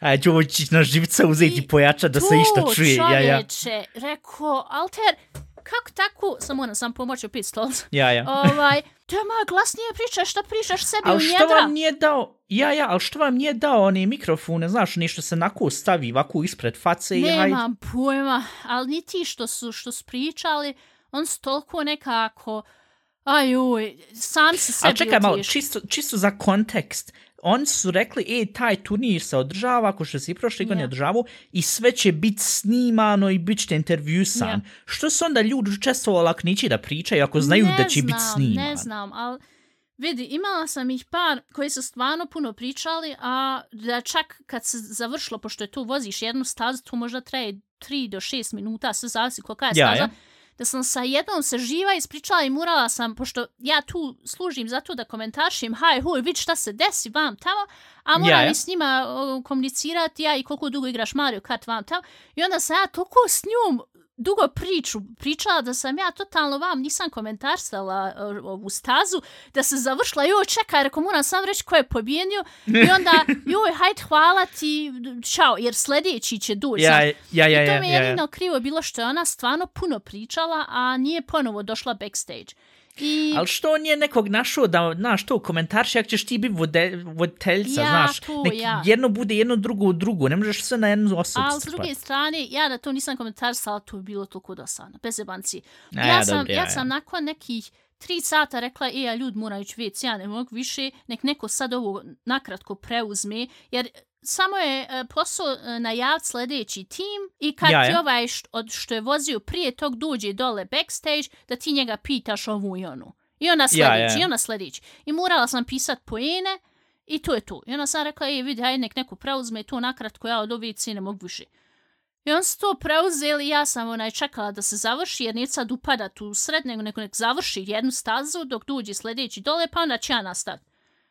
a ću ovo na živca uzeti i pojačat da se išta čuje. Ja, ja, čovječe, rekao, Alter, kako tako, sam moram sam pomoći opet stolcu. ja, ja. ovaj, doma glasnije pričaš, šta pričaš sebi u Ali što njedra? vam nije dao, ja, ja, ali što vam nije dao one mikrofone, znaš, nešto se nako stavi ovako ispred face i hajde. Nemam pojma, ali ni ti što su, što su pričali, on su toliko nekako, ajuj, sam se sebi Ali čekaj malo, čisto, čisto za kontekst. Oni su rekli, e, taj turnir se održava, ako što se i prošle godine Ja. održavao, i sve će biti snimano i bit ćete intervjusan. Ja. Što su onda ljudi učestvovali ako neće da pričaju, ako znaju ne da će biti sniman? Ne znam, ali vidi, imala sam ih par koji su stvarno puno pričali, a da čak kad se završilo, pošto je tu voziš jednu stazu, tu možda traje 3 do 6 minuta, sve zavisi kolika je staza, ja. Da sam sa jednom se živa ispričala i murala sam, pošto ja tu služim za to da komentaršim, haj, huj, vid šta se desi vam tamo, a moram Ja, ja. i s njima komunicirati, ja i koliko dugo igraš Mario Kart vam tamo. I onda sam ja toliko s njom dugo priču pričala da sam ja totalno vam nisam komentarsala o, ovu stazu, da se završila, joj čekaj, rekao moram sam reći ko je pobjenio i onda joj hajde hvala ti, čao, jer sljedeći će doći. Ja, znaš. ja, ja, I to ja, mi je ja, ja. krivo bilo što je ona stvarno puno pričala, a nije ponovo došla backstage. I Ali što on je nekog našao da, znaš, to komentarši, ako ćeš ti biti vode, voditeljica, Ja, znaš, tu, nek ja. jedno bude jedno drugo drugo, ne možeš sve na jednu osobu Ali s druge strane, ja da to nisam komentarsala, to bi bilo toliko dosadno, bez jebanci. Ja, ja, sam, dobro, ja, ja, ja. sam nakon nekih tri sata rekla, e, ja ljud moram ići već, ja ne mogu više, nek neko sad ovo nakratko preuzme, jer samo je e, posao e, najavit sljedeći tim i kad Ja, ti ovaj što, od, što je vozio prije tog dođe dole backstage, da ti njega pitaš ovu i onu. I ona sljedeći, ja. i ona sljedeći. I morala sam pisat poene i to je to. I onda sam rekla, ej, vidi, hajde nek neko preuzme to nakratko, ja od ove ne mogu više. I on su to preuzeli, ja sam onaj čekala da se završi, jer nije sad upadat u sred, nego neko nek završi jednu stazu dok dođe sljedeći dole, pa onda će ja nastaviti.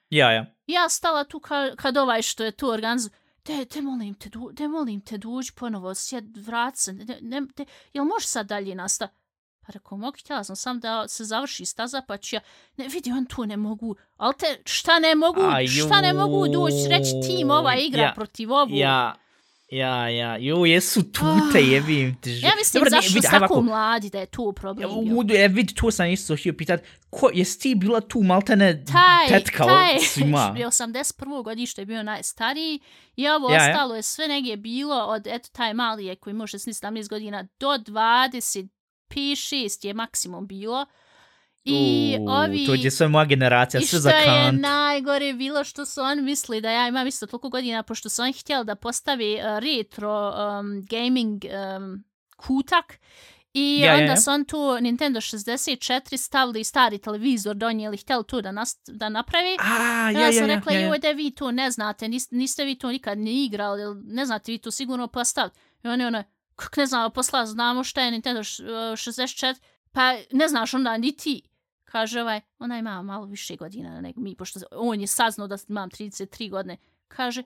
Ja, ja. Ja stala tu ka, kad ovaj što je tu organizu, te, te molim te, du, te molim te, duđi ponovo, sjed, vrat se, ne, ne, te, jel možeš sad dalje nastaviti? Pa rekao, mogu, htjela sam sam da se završi staza, pa ću ja, ne, vidi, on tu ne mogu, ali te, šta ne mogu, šta ne mogu doći, reći tim ova igra Ja, protiv ovu. Ja, ja, ja, jo, jesu tute, jebim ti. Ja mislim, ne, zašto vidi, su tako mladi da je to problem bio. U, e, vidi, tu sam isto htio pitat, ko, jesi ti bila tu maltene taj, tetka taj, svima? 81. godište je bio najstariji i ovo Ja, ja. ostalo je sve negdje bilo od, eto, taj mali je koji može 17 godina do 25, 6 je maksimum bilo. I U, ovi... To je sve moja generacija, I sve što za je kant. najgore bilo što su oni mislili da ja imam isto toliko godina, pošto su oni htjeli da postavi uh, retro um, gaming um, kutak i Ja, ja, onda ja. su on tu Nintendo 64 stavili stari televizor, donijeli, htjeli to da, nas, da napravi. A, Ja, ja, ja, sam ja, rekla, ja, ja. joj, da vi to ne znate, nis, niste vi to nikad ni igrali, ne znate vi to sigurno postaviti. I oni ono, kak ne znamo posla, znamo šta je Nintendo š- uh, 64, pa ne znaš onda ni ti. Kaže ovaj, ona ima malo više godina nego mi, pošto on je saznao da imam 33 godine. Kaže,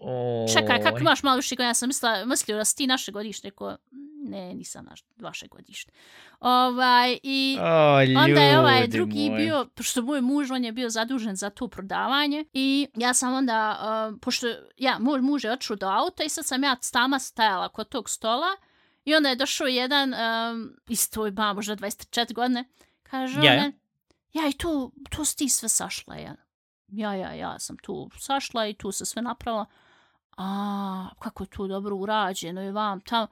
čekaj, kako Oj. imaš malo više godina? Ja sam mislila, mislio da si ti naše godište. Rekao, ne, nisam naš, vaše godište. Ovaj, i... O, Onda je ovaj drugi moji. bio, pošto moj muž, on je bio zadužen za to prodavanje i ja sam onda, uh, pošto ja, moj muž je odšao do auta i sad sam ja tama stajala kod tog stola i onda je došao jedan, um, isto ima možda 24 godine, kaže Ja, on ja. i tu, tu si ti sve sašla, ja. Ja, ja, ja sam tu sašla i tu se sve napravila. A, kako je tu dobro urađeno i vam tamo.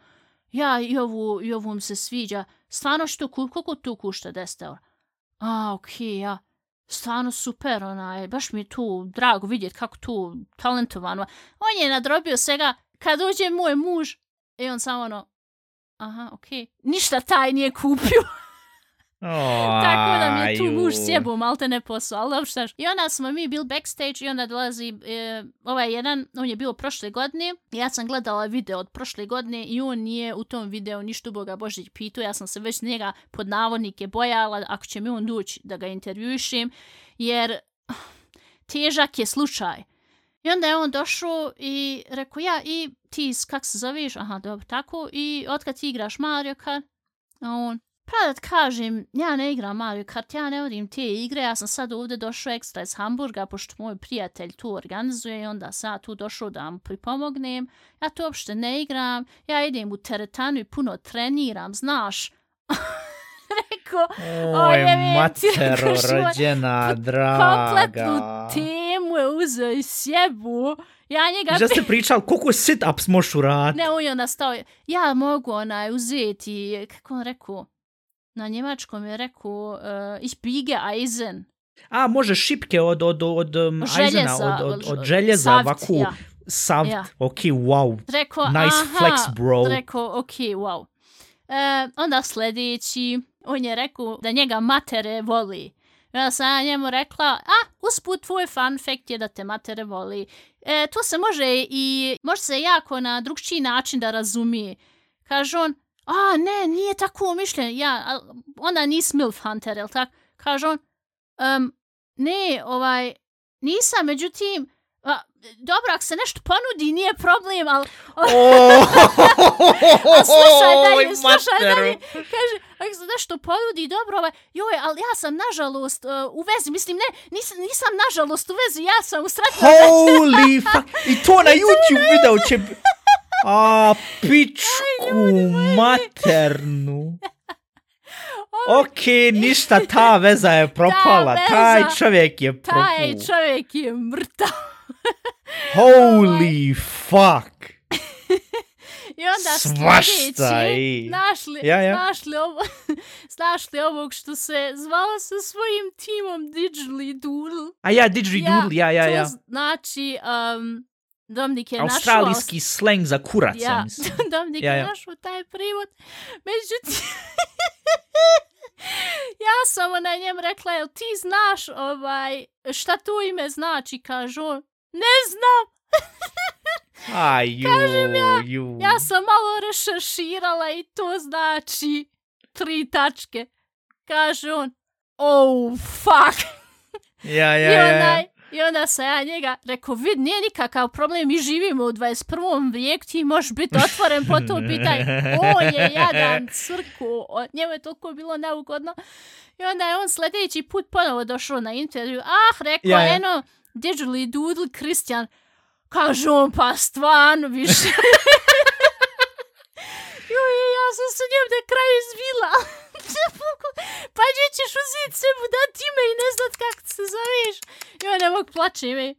Ja i ovu, i ovu mi se sviđa. Stvarno što, koliko tu kušta 10 eura? A, okej, ja. Stvarno super, onaj, baš mi je tu drago vidjeti kako tu talentovano. On je nadrobio svega, kad uđe moj muž, i on samo ono, aha, okej, ništa taj nije kupio. Tako da mi je tu muž sjebu malte ne posao, ali još. I onda smo mi bili backstage i onda dolazi e, ovaj jedan, on je bio prošle godine, ja sam gledala video od prošle godine i on nije u tom videu ništa Boga Božić pitao, ja sam se već njega pod navodnike bojala ako će mi on doći da ga intervjušim, jer težak je slučaj. I onda je on došao i rekao, ja, i ti, kak se zoveš? Aha, dobro, tako. I otkad ti igraš Mario Kart? A on, pa da kažem, ja ne igram Mario Kart, ja ne vodim te igre, ja sam sad ovdje došao ekstra iz Hamburga, pošto moj prijatelj tu organizuje i onda sam ja tu došao da mu pripomognem. Ja to uopšte ne igram, ja idem u teretanu i puno treniram, znaš. Rekao, Oj, matero, rođena, kompletnu draga. temu je uzeo i sjebu. Ja njega... Že ste pričali, koliko sit-ups možeš uraditi? Ne, on je onda stao, ja mogu onaj uzeti, kako on rekao, na njemačkom je rekao, uh, ich biege Eisen. A, može šipke od, od, od, um, Željeza, Eisena, od, od, od- željeza, ovako, ja. saft, Ja. ok, wow. Rekao, Nice aha, flex, bro. Rekao, ok, wow. E, onda sljedeći, on je rekao da njega matere voli. Ja sam ja njemu rekla, a, usput tvoj fun fact je da te matere voli. E, to se može i, može se jako na drugčiji način da razumije. Kaže on, a ne, nije tako mišljenje, ja, ona nis MILF Hunter, jel tak? Kaže on, um, ne, ovaj, nisam, međutim, a, dobro, ako se nešto ponudi, nije problem, ali... A slušaj dalje, slušaj dalje. Kaže, ako se nešto ponudi, dobro, ovaj, joj, ali ja sam, nažalost, uh, u vezi, mislim, ne, nisam, nisam, nažalost, u vezi, ja sam u sretnoj Holy fuck! I to na YouTube video će... A, pičku maternu. Okej, ništa, ta veza je propala. veza- Taj čovjek je propao. Taj čovjek je mrtav. Holy fuck! I onda Svašta sljedeći, i- našli, Ja, ja. našli, ovo, našli ovog što se zvalo sa svojim timom Digitally Doodle. A ja, didgeridoo, ja, ja, ja. To znači, um, Dominik je našao... Australijski sleng za kurac, ja, Ja, mislim. Dominik Ja, je ja. našao taj privod. Međutim, ja sam na njem rekla, jel ti znaš ovaj, šta to ime znači? Kaže on, ne znam. Aj, ju, Kažem ja, ju. Ja sam malo rešerširala i to znači tri tačke. Kaže on, oh fuck. Ja, I, ja, ja, ja. I onda sam ja njega rekao, vid, nije nikakav problem, mi živimo u 21. vijeku, ti možeš biti otvoren po to pitanje. On je jadan crku, njemu je toliko bilo neugodno. I onda je on sljedeći put ponovo došao na intervju. Ah, rekao, Ja, ja. eno, digitally doodle, Kristijan. Kaže on, pa stvarno više. Joj, ja sam se njem na kraju izvila. pa gdje ćeš uzeti sebu dati ime i ne znat kako se zoveš. On ne mogu plaće ime.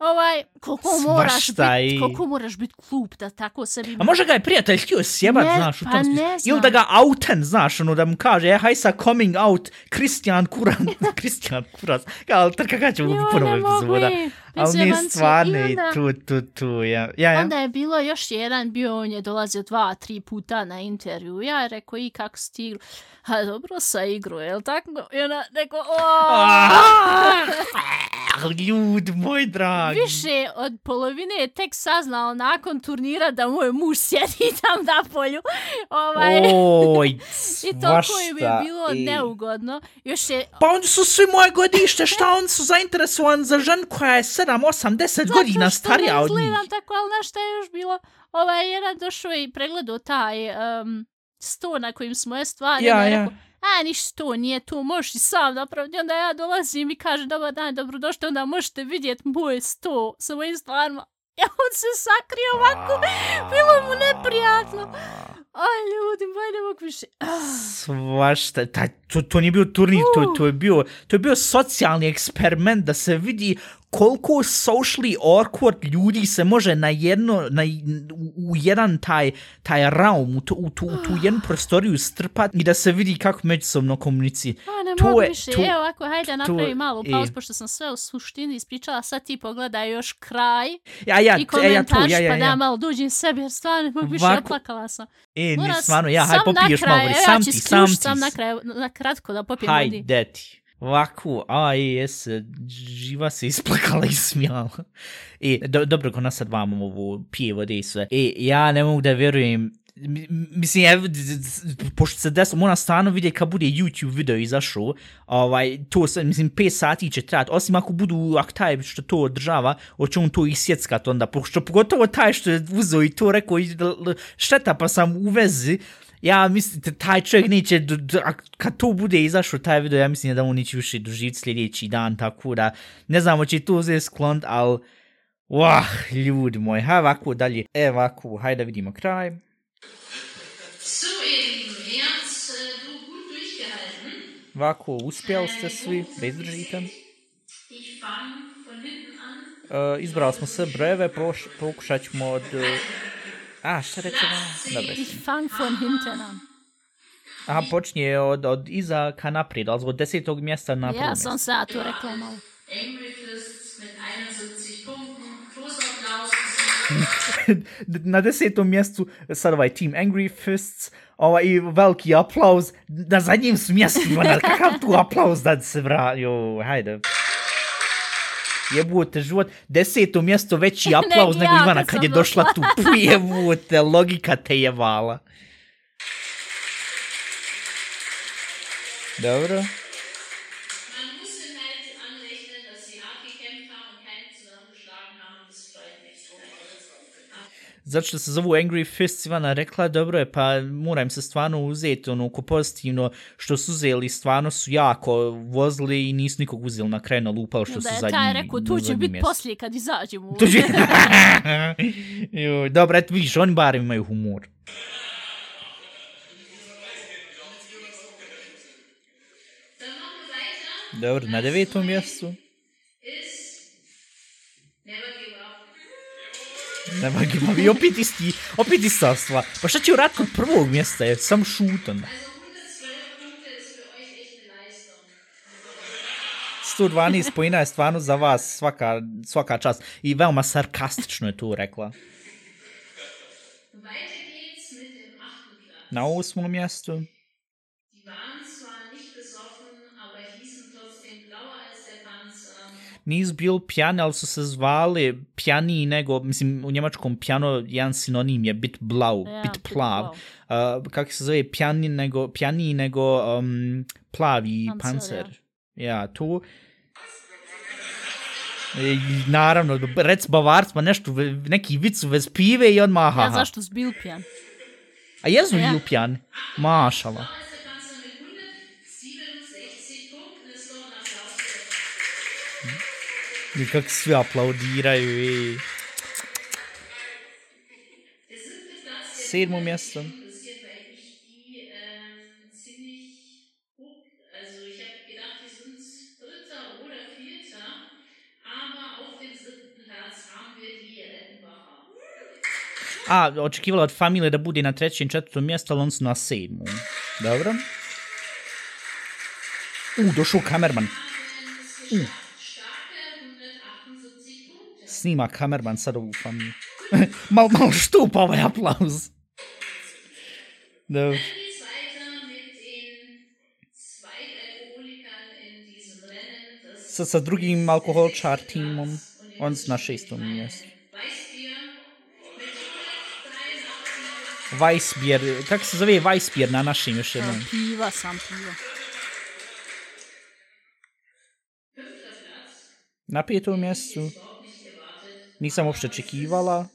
Ovaj, koliko moraš Svašta biti, i- koliko moraš biti klup da tako sebi... A možda ga je prijatelj htio sjebat, Ne, znaš, u pa tom smislu. ne Ili da ga outen, znaš, ono, da mu kaže, e, haj sa coming out, Kristijan Kuran, Kristijan Kuras, kao, trka kada će Jo, mu puno ne mogu epizoda. Ali nije stvarno I onda- tu, tu, tu, ja. Ja, ja. Onda je bilo još jedan, bio on je dolazio dva, tri puta na intervju. Ja je rekao, i kako si ti igru? Ha, dobro sa igru, jel tako? I ona rekao, Ah, Ljud, moj dragi. Više od polovine je tek saznao nakon turnira da moj muž sjedi tam na polju. Ovaj, Oj, I toliko im je bilo i- neugodno. Još je Pa oni su svi moje godište, šta oni su zainteresovani za ženu koja je 7, 8, 10 godina starija Zato od što ne njih. izgledam tako, ali znaš šta je još bilo? Ovaj, jedan došao i pregledao taj um, sto na kojim smo je stvari. Ja, je ja. rekao, a ništa to nije to, možeš i sam napraviti. Onda ja dolazim i kažem, dobar dan, dobrodošli, onda možete vidjeti moj sto sa mojim stvarima. Ja on se sakrio ovako, bilo mu neprijatno. Aj, ljudi, moj ne mogu više. Ah, Svašta, taj, to, to nije bio turnir, to, to, je bio, to je bio socijalni eksperiment da se vidi koliko socially awkward ljudi se može na jedno, na, u, u jedan taj, taj realm, u, tu, u, tu, u tu jednu prostoriju strpat i da se vidi kako međusobno komunicira. A, ne To mogu je- više. to- Evo ovako, hajde napravi je- malu e. pauzu, pošto sam sve u suštini ispričala, sad ti pogledaj još kraj Ja, ja, i e, ja, tu, komentar, ja, ja, pa da ja. malo dođem sebi, jer stvarno ne mogu više, oplakala sam. E, Mora ni stvarno, ja, haj sam popiješ malo, sam ja ti, sam ti. sam na kraju, na kratko da popijem. Hajde ti ovakvu AES živa se isplakala i smijala. I, do, dobro, ko nas sad vam ovu pije i sve. I ja ne mogu da vjerujem, mislim, evo, pošto se desilo, moram stvarno vidjeti kad bude YouTube video izašao, ovaj, to se, mislim, 5 sati će trajati, osim ako budu, ako taj što to održava, hoće on to isjeckat onda, pošto pogotovo taj što je uzeo i to rekao, šteta pa sam u vezi, ja mislim, taj čovjek neće, kad to bude izašao taj video, ja mislim da on neće više doživjeti sljedeći dan, tako da, ne znam, hoće to uzeti sklont, ali, Wah, ljudi moj, haj ovako dalje. E, ovako, hajde da vidimo kraj. So, durchgehalten. Ovako, uspjeli ste svi, da izdržite. Ich fange von hinten an. Uh, izbrali smo sve proš, pokušat ćemo od... Uh, a, šta rećemo? Dobro. Ich fang von hinten an. Aha, počinje od, od iza ka naprijed, ali od desetog mjesta na prvo Ja sam sad to rekla malo. Angry Fists mit 71 Punkten. Großer Applaus. na desetom mjestu sad ovaj Team Angry Fists, ovaj, i veliki aplauz na zadnjim su mjestima, na kakav tu aplauz da se vra... Jo, hajde jebute život, deseto mjesto veći aplauz ne, nego Ivana kad, kad je došla tu, jebute, logika te jevala. Dobro. Zato što se zovu Angry Fists, Ivana rekla, dobro je, pa moram se stvarno uzeti ono ko pozitivno što su uzeli, stvarno su jako vozili i nisu nikog uzeli na kraju na lupao što Da su je zadnji. taj rekao, tu će biti poslije kad izađemo. To će... Dobro, eto vidiš, oni barem imaju humor. Dobro, na devetom mjestu. Nema gima, i opet isti, opet ista stvar. Pa šta će urat kod prvog mjesta, je sam šutan. 112 Punkte ist für euch echt eine Leistung. 112 pojina je stvarno za vas svaka, svaka čast. I veoma sarkastično je to rekla. Na osmom mjestu. Nisu bili pjani, ali su se zvali pjaniji nego, mislim, u njemačkom pjano jedan sinonim je bit blau, Ja, bit bit plav. Uh, kako se zove, pjani nego, pjaniji nego um, plavi Pancer, pancer. Ja, tu... I, naravno, rec bavarcima nešto, ve- neki vicu vez pive i odmah, Ja, aha. zašto si bil pijan? A jesu Ja. ja. pjani? Mašala. I kako svi aplaudiraju i... Sedmo mjesto. A, očekivala od familije da bude na trećem, četvrtom mjestu, ali on su na sedmom. Dobro. U, došao kamerman. U. snima kamerman sad ufam. mal, mal štup aplauz. Da. Sa, sa drugim alkoholčar tímom. On na šestom mjestu. Weissbier, kako se zove Weissbier na našim još jednom? Piva, sam piva. Na petom mjestu Nisam uopšte očekivala.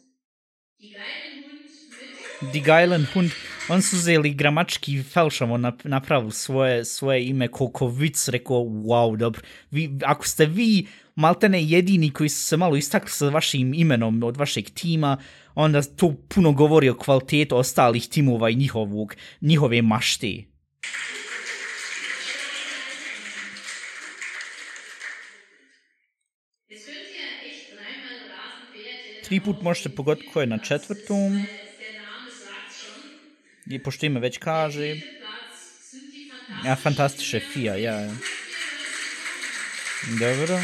Dig Island Hund. On su uzeli gramački felšamo na, napravili svoje, svoje ime koliko vic rekao, wow, dobro. Vi, ako ste vi maltene jedini koji su se malo istakli sa vašim imenom od vašeg tima, onda to puno govori o kvalitetu ostalih timova i njihovog, njihove mašte. Tri put možete pogoditi ko je na četvrtom, i pošto ime već kaže. Ja, fantastiše Vier, ja. Dobro.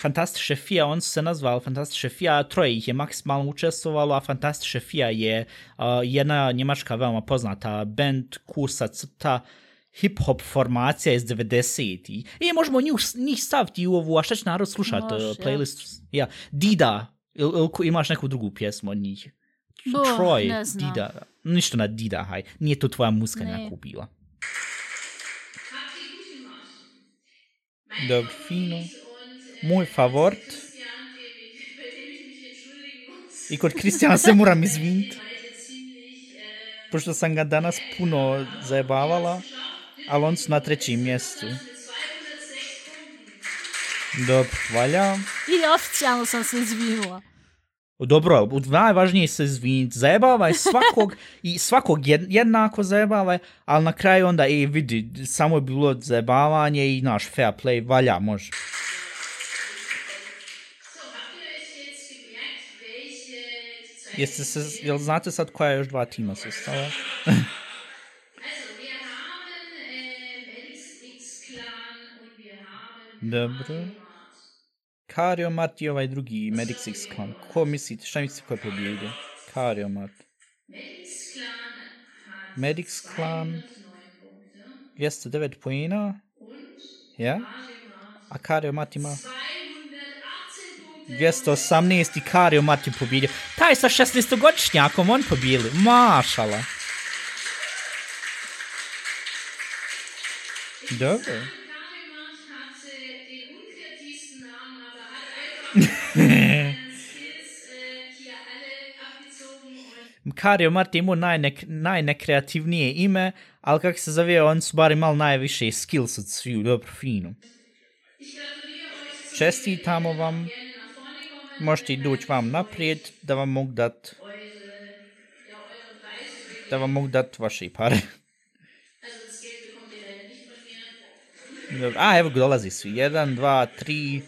Fantastiše Vier, on se nazval Fantastiše Vier, troje ih je maksimalno učestvovalo, a Fantastiše Vier je uh, jedna njemačka veoma poznata band, kusa crta, uh, hip-hop formacija iz 90-ih. I možemo njih, njih staviti u ovu, a šta će narod slušat, Može, uh, ja. playlistu? Ja. Dida, il, il, imaš neku drugu pjesmu od njih? Bo, Troy, ne znam. Dida. Ništa na Dida, haj. Nije to tvoja muska Ne. neku bila. Habt ihr gut gemacht. Mein Dobro, Favorit fino. und, äh, Moj favorit. I kod Kristijana se moram izviniti, pošto sam ga danas puno zajebavala, ali on su na trećem mjestu. mit 206 Punkten. Dobro, valja. I oficijalno sam se izvinula. Dobro, najvažnije je se izviniti. Zajebavaj svakog i svakog jed- jednako zajebavaj, ali na kraju onda, ej, vidi, samo je bilo zajebavanje i naš fair play, valja, može. Jeste se, jel znate sad koja još dva tima su stala? Dobro. Kario Mat i ovaj drugi Medix Clan. Ko mislite, šta mislite ko je pobjedio? Kario Mat. Medix Clan 9 209 pojena, ja? A Kario Mat ima 218 i Kario Mat je pobjedio. Taj sa 16-godišnjakom on pobijeli. Mašala. Dobro. Kario Mart je imao najne, najnekreativnije ime, ali kako se zove, on su bar imali najviše skills od sviju, dobro, fino. Čestitamo vam, možete i doći vam naprijed, da vam mogu dat, da vam mogu dat vaše pare. Dobro, a, evo ga dolazi svi, jedan, dva, tri,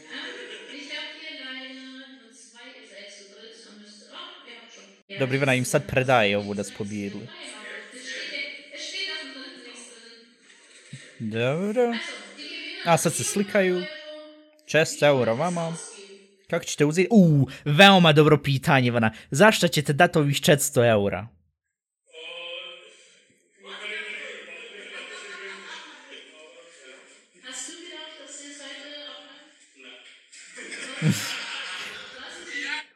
Dobro, Ivana im sad predaje ovu da su pobjedili. Dobro. A sad se slikaju. Čest euro vama. Kako ćete uzeti? Uuu, veoma dobro pitanje, Ivana. Zašto ćete dati ovih 400 eura? Hast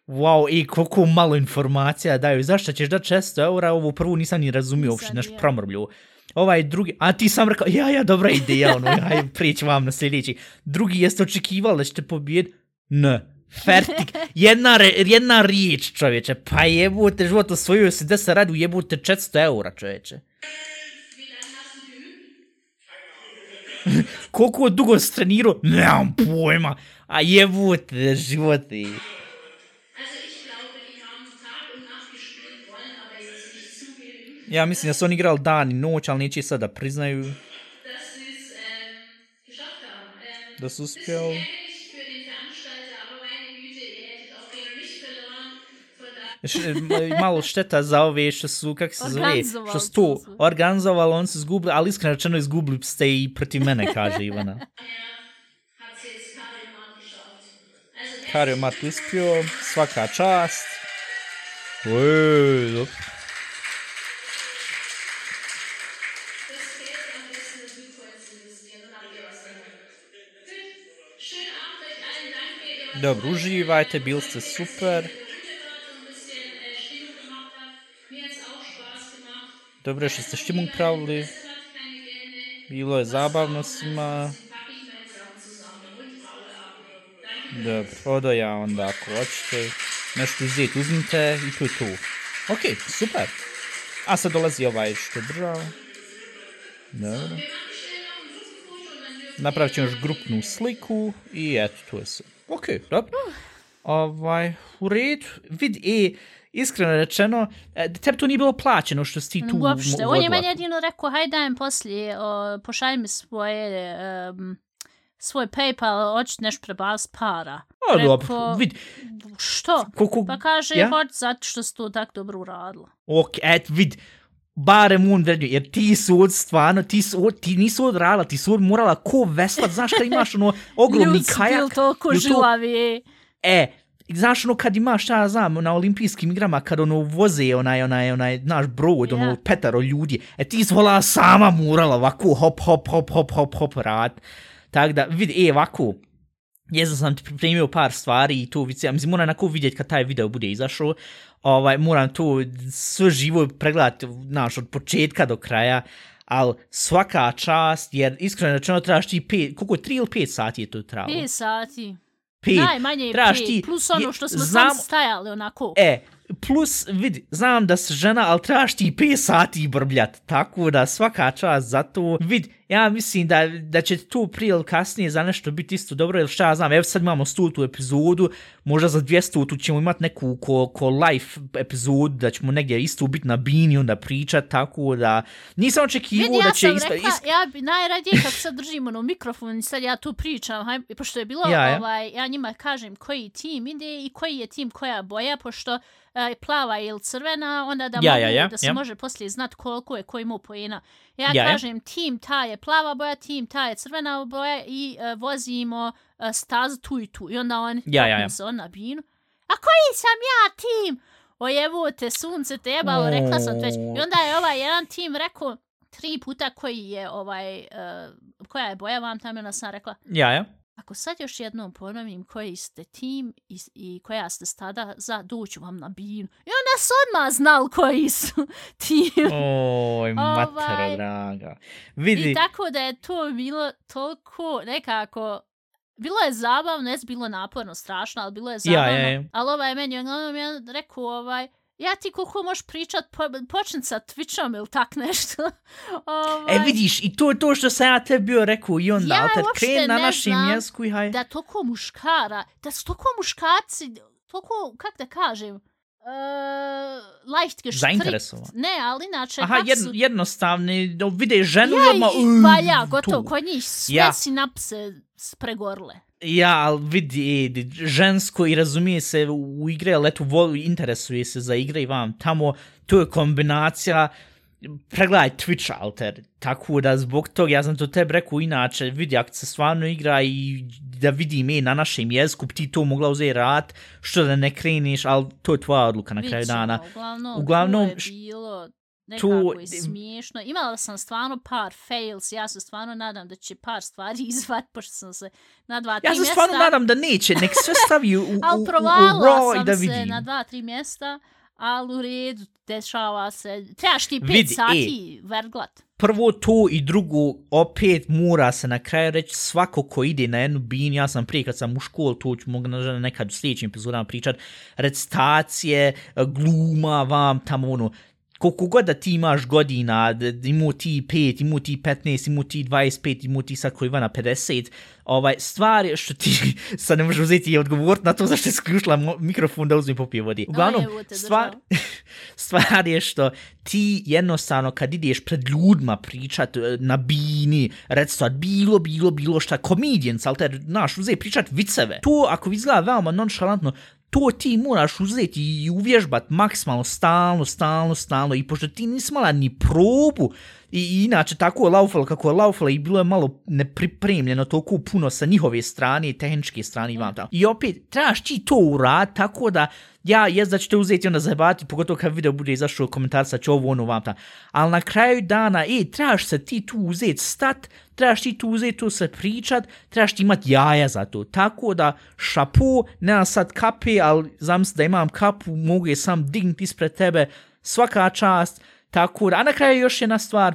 Wow, i koliko malo informacija daju. Zašto ćeš dati 600 eura? Ovu prvu nisam ni razumio uopšte, naš promrblju. Ovaj drugi, a ti sam rekao, ja, ja, dobra ideja, ono, ja, prijeći vam na sljedeći. Drugi jeste očekivali da ćete pobijed? Ne. Fertik, jedna, re, jedna riječ, čovječe, pa jebute, život osvojio si da se radi u jebute 400 eura, čovječe. Koliko dugo si trenirao? Nemam pojma. A jebute, životi. Ja mislim da su oni igrali dan i noć, ali neće sada da priznaju da su uspjeli. m- malo šteta za ove što su, kako se zove, što su to organizovali, on su izgubili, ali iskreno rečeno izgubili ste i protiv mene, kaže Ivana. Kario Mat uspio, svaka čast. Uee, dobro. Dobro, uživajte, bili ste super. Dobro je što ste štimung pravili, bilo je zabavno svima. Dobro, odo ja onda ako hoćete nešto uzeti, uzmite i tu tu. Ok, super. A sad dolazi ovaj što je držao. Dobro. Napravit ćemo još grupnu sliku i eto, tu je sve. Ok, dobro. Ovaj, u redu. Vidi, e, iskreno rečeno, e, tebi to nije bilo plaćeno što si ti tu Uopšte, on je meni jedino rekao, hajde dajem poslije, o, pošalj mi svoje, um, svoj Paypal, hoću nešto prebaz para. A, Rekao, dobro, vidi, Što? koliko... Pa kaže, Ja? hoć zato što si to tako dobro uradila. Ok, et, vid, barem on vrednju, jer ti su od stvarno, ti, su, od- ti nisu odrala, ti su od morala ko veslat, znaš kad imaš ono ogromni Ljudi su kajak. bili toliko jel to- žilavi. E, znaš ono kad imaš, šta ja znam, na olimpijskim igrama, kad ono voze onaj, onaj, onaj, naš brod, ono, Ja. petaro ljudi, e ti su vola sama morala ovako hop, hop, hop, hop, hop, hop, rad. Tak da, vidi, e, ovako, Jesam sam ti pripremio par stvari i vice, ja mislim, moram onako vidjeti kad taj video bude izašao, ovaj, moram to sve živo pregledati, znaš, od početka do kraja, ali svaka čast, jer iskreno rečeno trebaš ti pet, koliko, tri ili pet sati je to trebalo? 5 sati. Pet. Najmanje je Trebaš 5, ti- plus ono što smo znam- sam stajali onako. E, plus, vidi, znam da si žena, ali trebaš ti 5 sati brbljat, tako da svaka čast za to. Vidi, ja mislim da, da će tu prije ili kasnije za nešto biti isto dobro, jer šta ja znam, evo sad imamo 100 epizodu, možda za 200 tu ćemo imati neku ko, ko live epizodu, da ćemo negdje isto biti na bini, onda pričat, tako da nisam očekivao Vidi, da ja će sam isto... rekla, isto- ja bi najradije kako sad držim ono mikrofon i sad ja tu pričam, haj, pošto je bilo, Ja, ja. ovaj, ja njima kažem koji tim ide i koji je tim koja boja, pošto e, plava ili crvena, onda da, Ja, mogu, ja, ja, da se ja. može poslije znat koliko je koji imao pojena. Ja, Ja, ja. kažem tim ta je plava boja, tim ta je crvena boja i e, vozimo e, stazu tu i tu. I onda on, Ja, ja, ja. se on na binu. A koji sam ja tim? O te sunce te jebalo, rekla sam već. I onda je ovaj jedan tim rekao tri puta koji je ovaj, uh, koja je boja vam tam, i onda sam rekla, Ja, ja. Ako sad još jednom ponovim koji ste tim i, i koja ste stada za, doću vam na binu. I onda su odmah znali koji su tim. Oj, matero, Ovaj, draga. Vidi, I tako da je to bilo toliko nekako... Bilo je zabavno, ne bilo naporno, strašno, ali bilo je zabavno. ja, ja. Ali ovaj meni, uglavnom ja rekao, ovaj, ja ti koliko možeš pričat, po, počni sa Twitchom ili tak nešto. ovaj, E, vidiš, i to je to što sam ja tebi bio rekao i onda, Ja uopšte kreni na našem znam jeziku i haj. Da toliko muškara, da su toliko muškarci, toliko, kak da kažem, uh, leicht gestrickt. Zainteresovan. Ne, ali inače, Aha, jedno, su... jednostavni, vide ženu i Ja, odmah... i, "Uj, pa ja, gotovo, tu." kod njih sve Ja. sinapse spregorle. Ja, ali vidi, žensko i razumije se u igre, ali eto, voli, interesuje se za igre i vam tamo, to je kombinacija, pregledaj Twitch alter, tako da zbog toga, ja sam to tebi rekao inače, vidi, ako se stvarno igra i da vidim je na našem jeziku, ti to mogla uzeti rad, što da ne kreniš, ali to je tvoja odluka na kraju dana. Uglavnom, Uglavnom, je š- bilo tu- nekako i smiješno. Imala sam stvarno par fails, ja se stvarno nadam da će par stvari izvat, pošto sam se na dva, tri Ja se mjesta... stvarno nadam da neće, nek sve stavi u, u, u, Ali u provalila raw i sam da se vidim. na dva, tri mjesta, ali u redu, dešava se. Trebaš ti pet Vidi, e. sati verglat. prvo to i drugo, opet mora se na kraju reći svako ko ide na jednu binu, ja sam prije kad sam u školu, to ću mogu nekad u sljedećim epizodama pričat, recitacije, gluma, vam tamo ono, koliko god da ti imaš godina, imao ti 5, imao ti 15, imao ti 25, imao ti sad koji Ivana 50, ovaj, stvari što ti sad ne možeš uzeti i odgovoriti na to zašto je sključila mikrofon da uzmi popije vodi. Uglavnom, stvar, stvar je što ti jednostavno kad ideš pred ljudima pričat e, na bini, recitat bilo, bilo, bilo šta, comedians, ali te, znaš, uzeti pričat viceve. To ako izgleda veoma nonšalantno, to ti moraš uzeti i uvježbat maksimalno stalno, stalno, stalno i pošto ti nisi mala ni probu i, i inače tako je laufalo kako je laufalo i bilo je malo nepripremljeno toliko puno sa njihove strane tehničke strane i vam tamo. I opet, trebaš ti to urad tako da ja jes da ćete uzeti onda zajebati, pogotovo kad video bude izašao komentar sa će ovo ono vam tamo. Ali na kraju dana, e, trebaš se ti tu uzeti stat, trebaš ti tu uzeti tu se pričat, trebaš ti imat jaja za to. Tako da, šapu, nema sad kape, ali zamisli da imam kapu, mogu je sam dignuti ispred tebe, svaka čast, tako a na kraju još jedna stvar,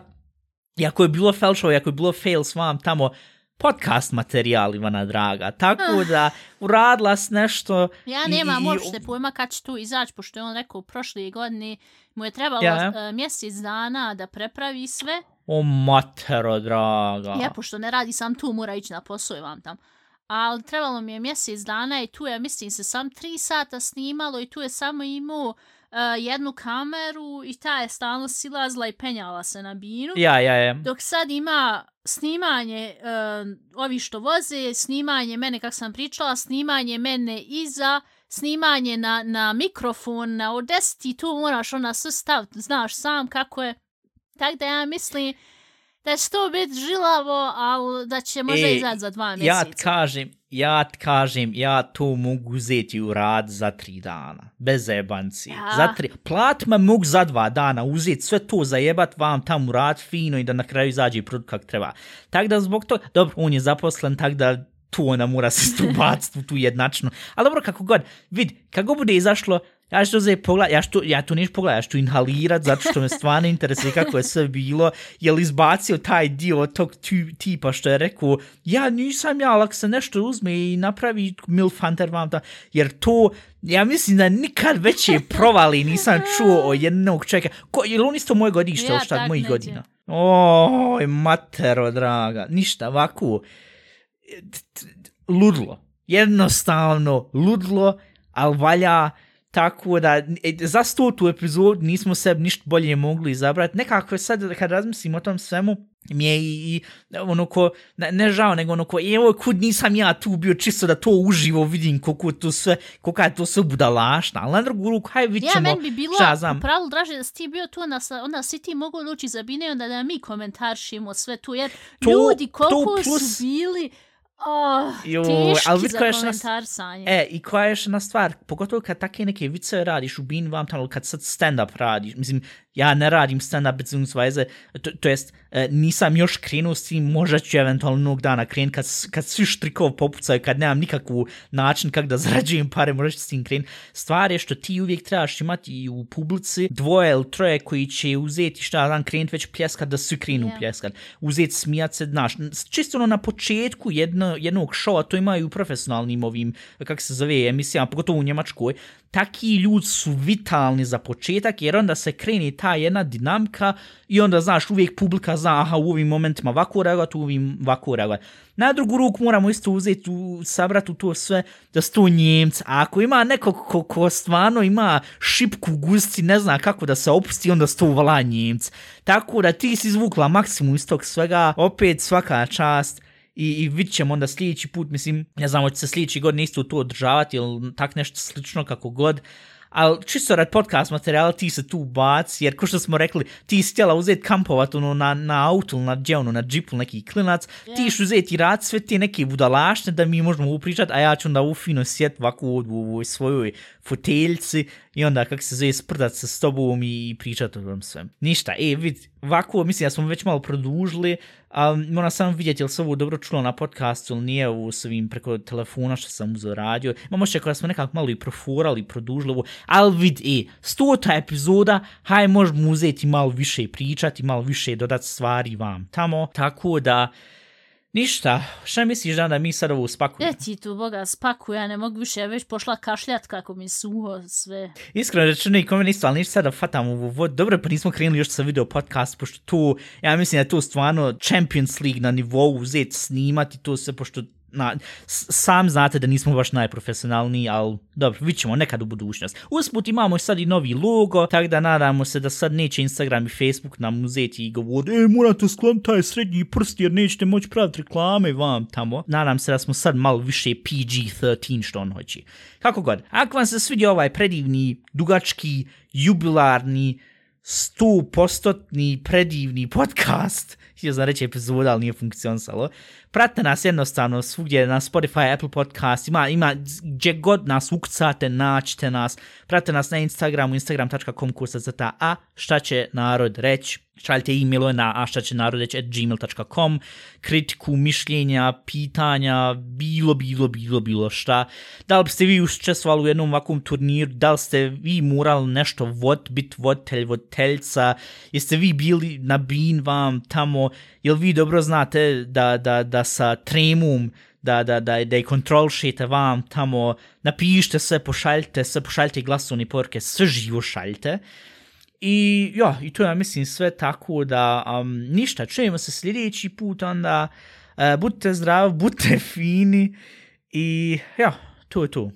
i ako je bilo felšova, i ako je bilo fail s vam tamo, podcast materijal, Ivana draga. Tako da, uradila s nešto... Ja i- nemam i- uopšte pojma kad će tu izaći, pošto je on rekao prošle godine mu je trebalo Ja. e, mjesec dana da prepravi sve. O, matero draga. Ja, pošto ne radi sam tu, mora ići na posao i vam tam. Ali trebalo mi je mjesec dana i tu je, mislim se, sam tri sata snimalo i tu je samo imao jednu kameru i ta je stalno silazla i penjala se na binu. Ja, ja, ja. Dok sad ima snimanje uh, ovi što voze, snimanje mene kak sam pričala, snimanje mene iza, snimanje na, na mikrofon, na odesti, tu moraš ona sve staviti, znaš sam kako je. Tako da ja mislim da će to biti žilavo, ali da će možda E, izaći za dva Ja mjeseca. ti kažem, ja kažem, ja to mogu uzeti u rad za tri dana. Bez zajebanci. Ja. Za tri. Plat me mogu za dva dana uzeti sve to zajebat vam tamo u rad fino i da na kraju izađe produkt kak treba. Tako da zbog toga, dobro, on je zaposlen, tako da tu ona mora se stubaciti u tu jednačnu. Ali dobro, kako god, vid, kako bude izašlo, ja ću to uzeti pogled, ja, ću to, ja to neću pogledat, ja ću to inhalirat, zato što me stvarno interesuje kako je sve bilo, je li izbacio taj dio tog tu- tipa što je rekao, ja nisam ja, ali se nešto uzme i napravi Milf Hunter vam da, jer to, ja mislim da nikad veće provali nisam čuo o jednog čovjeka, ko, je li on isto moje godište, Ja, šta, mojih godina? Oj, matero, draga, ništa, ovako, ludlo, jednostavno ludlo, ali valja, tako da, e, za stotu epizod nismo sebi ništa bolje mogli izabrati. Nekako je sad, kad razmislim o tom svemu, mi je i, i ono ko, ne, ne žao, nego ono ko, evo, kud nisam ja tu bio čisto da to uživo vidim koliko je to sve, koliko je to sve budalašna, ali na drugu ruku, hajde vidit Ja, ćemo, meni bi bilo šta ja znam, pravilu draže da si ti bio tu, onda, onda si ti mogu doći za bine onda da mi komentaršimo sve tu, jer To- ljudi to koliko plus- su bili Oh, Joj, teški ali vid za koja je šna- komentarsanje. E, i koja je još jedna stvar, pogotovo kad take neke viceve radiš u bin vam tamo, kad sad stand-up radiš, mislim, ja ne radim stand-up beziehungsweise, to, to jest, e, nisam još krenuo s tim, možda ću eventualno jednog dana krenut, kad, kad svi štrikov popucaju, kad nemam nikakvu način kako da zarađujem pare, možda ću s tim krenut. Stvar je što ti uvijek trebaš imati i u publici dvoje ili troje koji će uzeti šta dan krenut već pljeskat da svi krenu Yeah. pljeskat. Uzeti smijat se, znaš, čisto ono na početku jedno, jednog šova, to imaju u profesionalnim ovim, kak se zove, emisijama, pogotovo u Njemačkoj, taki ljudi su vitalni za početak, jer onda se kreni ta jedna dinamika i onda, znaš, uvijek publika zna, aha, u ovim momentima ovako reagovati, u ovim ovako reagovati. Na drugu ruku moramo isto uzeti, u, sabrat u to sve, da su to njemci. A ako ima neko ko, ko stvarno ima šipku u gusti, ne zna kako da se opusti, onda su to uvala njemci. Tako da ti si izvukla maksimum iz tog svega, opet svaka čast i, i vidit ćemo onda sljedeći put, mislim, ne znam, hoće se sljedeći godine isto to održavati ili tak nešto slično kako god, ali čisto rad podcast materijala ti se tu baci, jer ko što smo rekli, ti si htjela uzeti kampovat ono, na, na autu, na dževnu, na džipu, neki klinac, yeah. ti iš uzeti i rad sve te neke budalašne da mi možemo upričati, a ja ću onda u fino sjet ovako u ovoj svojoj foteljci i onda kako se zove sprdat se s tobom i pričati o tom svem. Ništa, e, vid, ovako, mislim da smo već malo produžili, a moram samo vidjeti jel se ovo dobro čulo na podcastu ili nije ovo s ovim preko telefona što sam uzeo radio. Imamo še kada smo nekako malo i profurali, produžili ovo, ali vid, e, stota epizoda, haj možemo uzeti malo više pričati, malo više dodati stvari vam tamo, tako da, ništa, šta misliš da, mi sad ovo spakujemo? E ti tu, boga, spaku, ja ne mogu više, ja već pošla kašljat kako mi suho sve. Iskreno rečeno i kome nisto, ali ništa sad da fatam ovu vodu. Dobro, pa nismo krenuli još sa video podcast, pošto tu, ja mislim da je to stvarno Champions League na nivou uzeti snimati to sve, pošto na, sam znate da nismo baš najprofesionalniji, ali dobro, vidit ćemo nekad u budućnost. Usput imamo sad i novi logo, tako da nadamo se da sad neće Instagram i Facebook nam uzeti i govoriti, e, morate sklon taj srednji prst jer nećete moći praviti reklame vam tamo. Nadam se da smo sad malo više PG-13 što on hoće. Kako god, ako vam se svidio ovaj predivni, dugački, jubilarni, 100% predivni podcast, htio sam reći epizoda, ali nije funkcionisalo. Pratite nas jednostavno svugdje na Spotify, Apple Podcast, ima, ima gdje god nas ukcate, naćite nas. Pratite nas na Instagramu, instagram.com kursa zata, a šta će narod reći. Šaljite e-mailove na a šta će narod reći at gmail.com, kritiku, mišljenja, pitanja, bilo, bilo, bilo, bilo šta. Da li ste vi učestvovali u jednom ovakvom turniru, da li ste vi morali nešto vod, bit voditelj, voditeljca, jeste vi bili na bin vam tamo, jel vi dobro znate da, da, da sa tremum da, da, da, da i kontrolšite vam tamo, napišite sve, pošaljite sve, pošaljite i glasovne poruke, sve živo šaljite. I ja, i to ja mislim sve tako da um, ništa, čujemo se sljedeći put onda, uh, budite zdravi, budite fini i ja, to je to.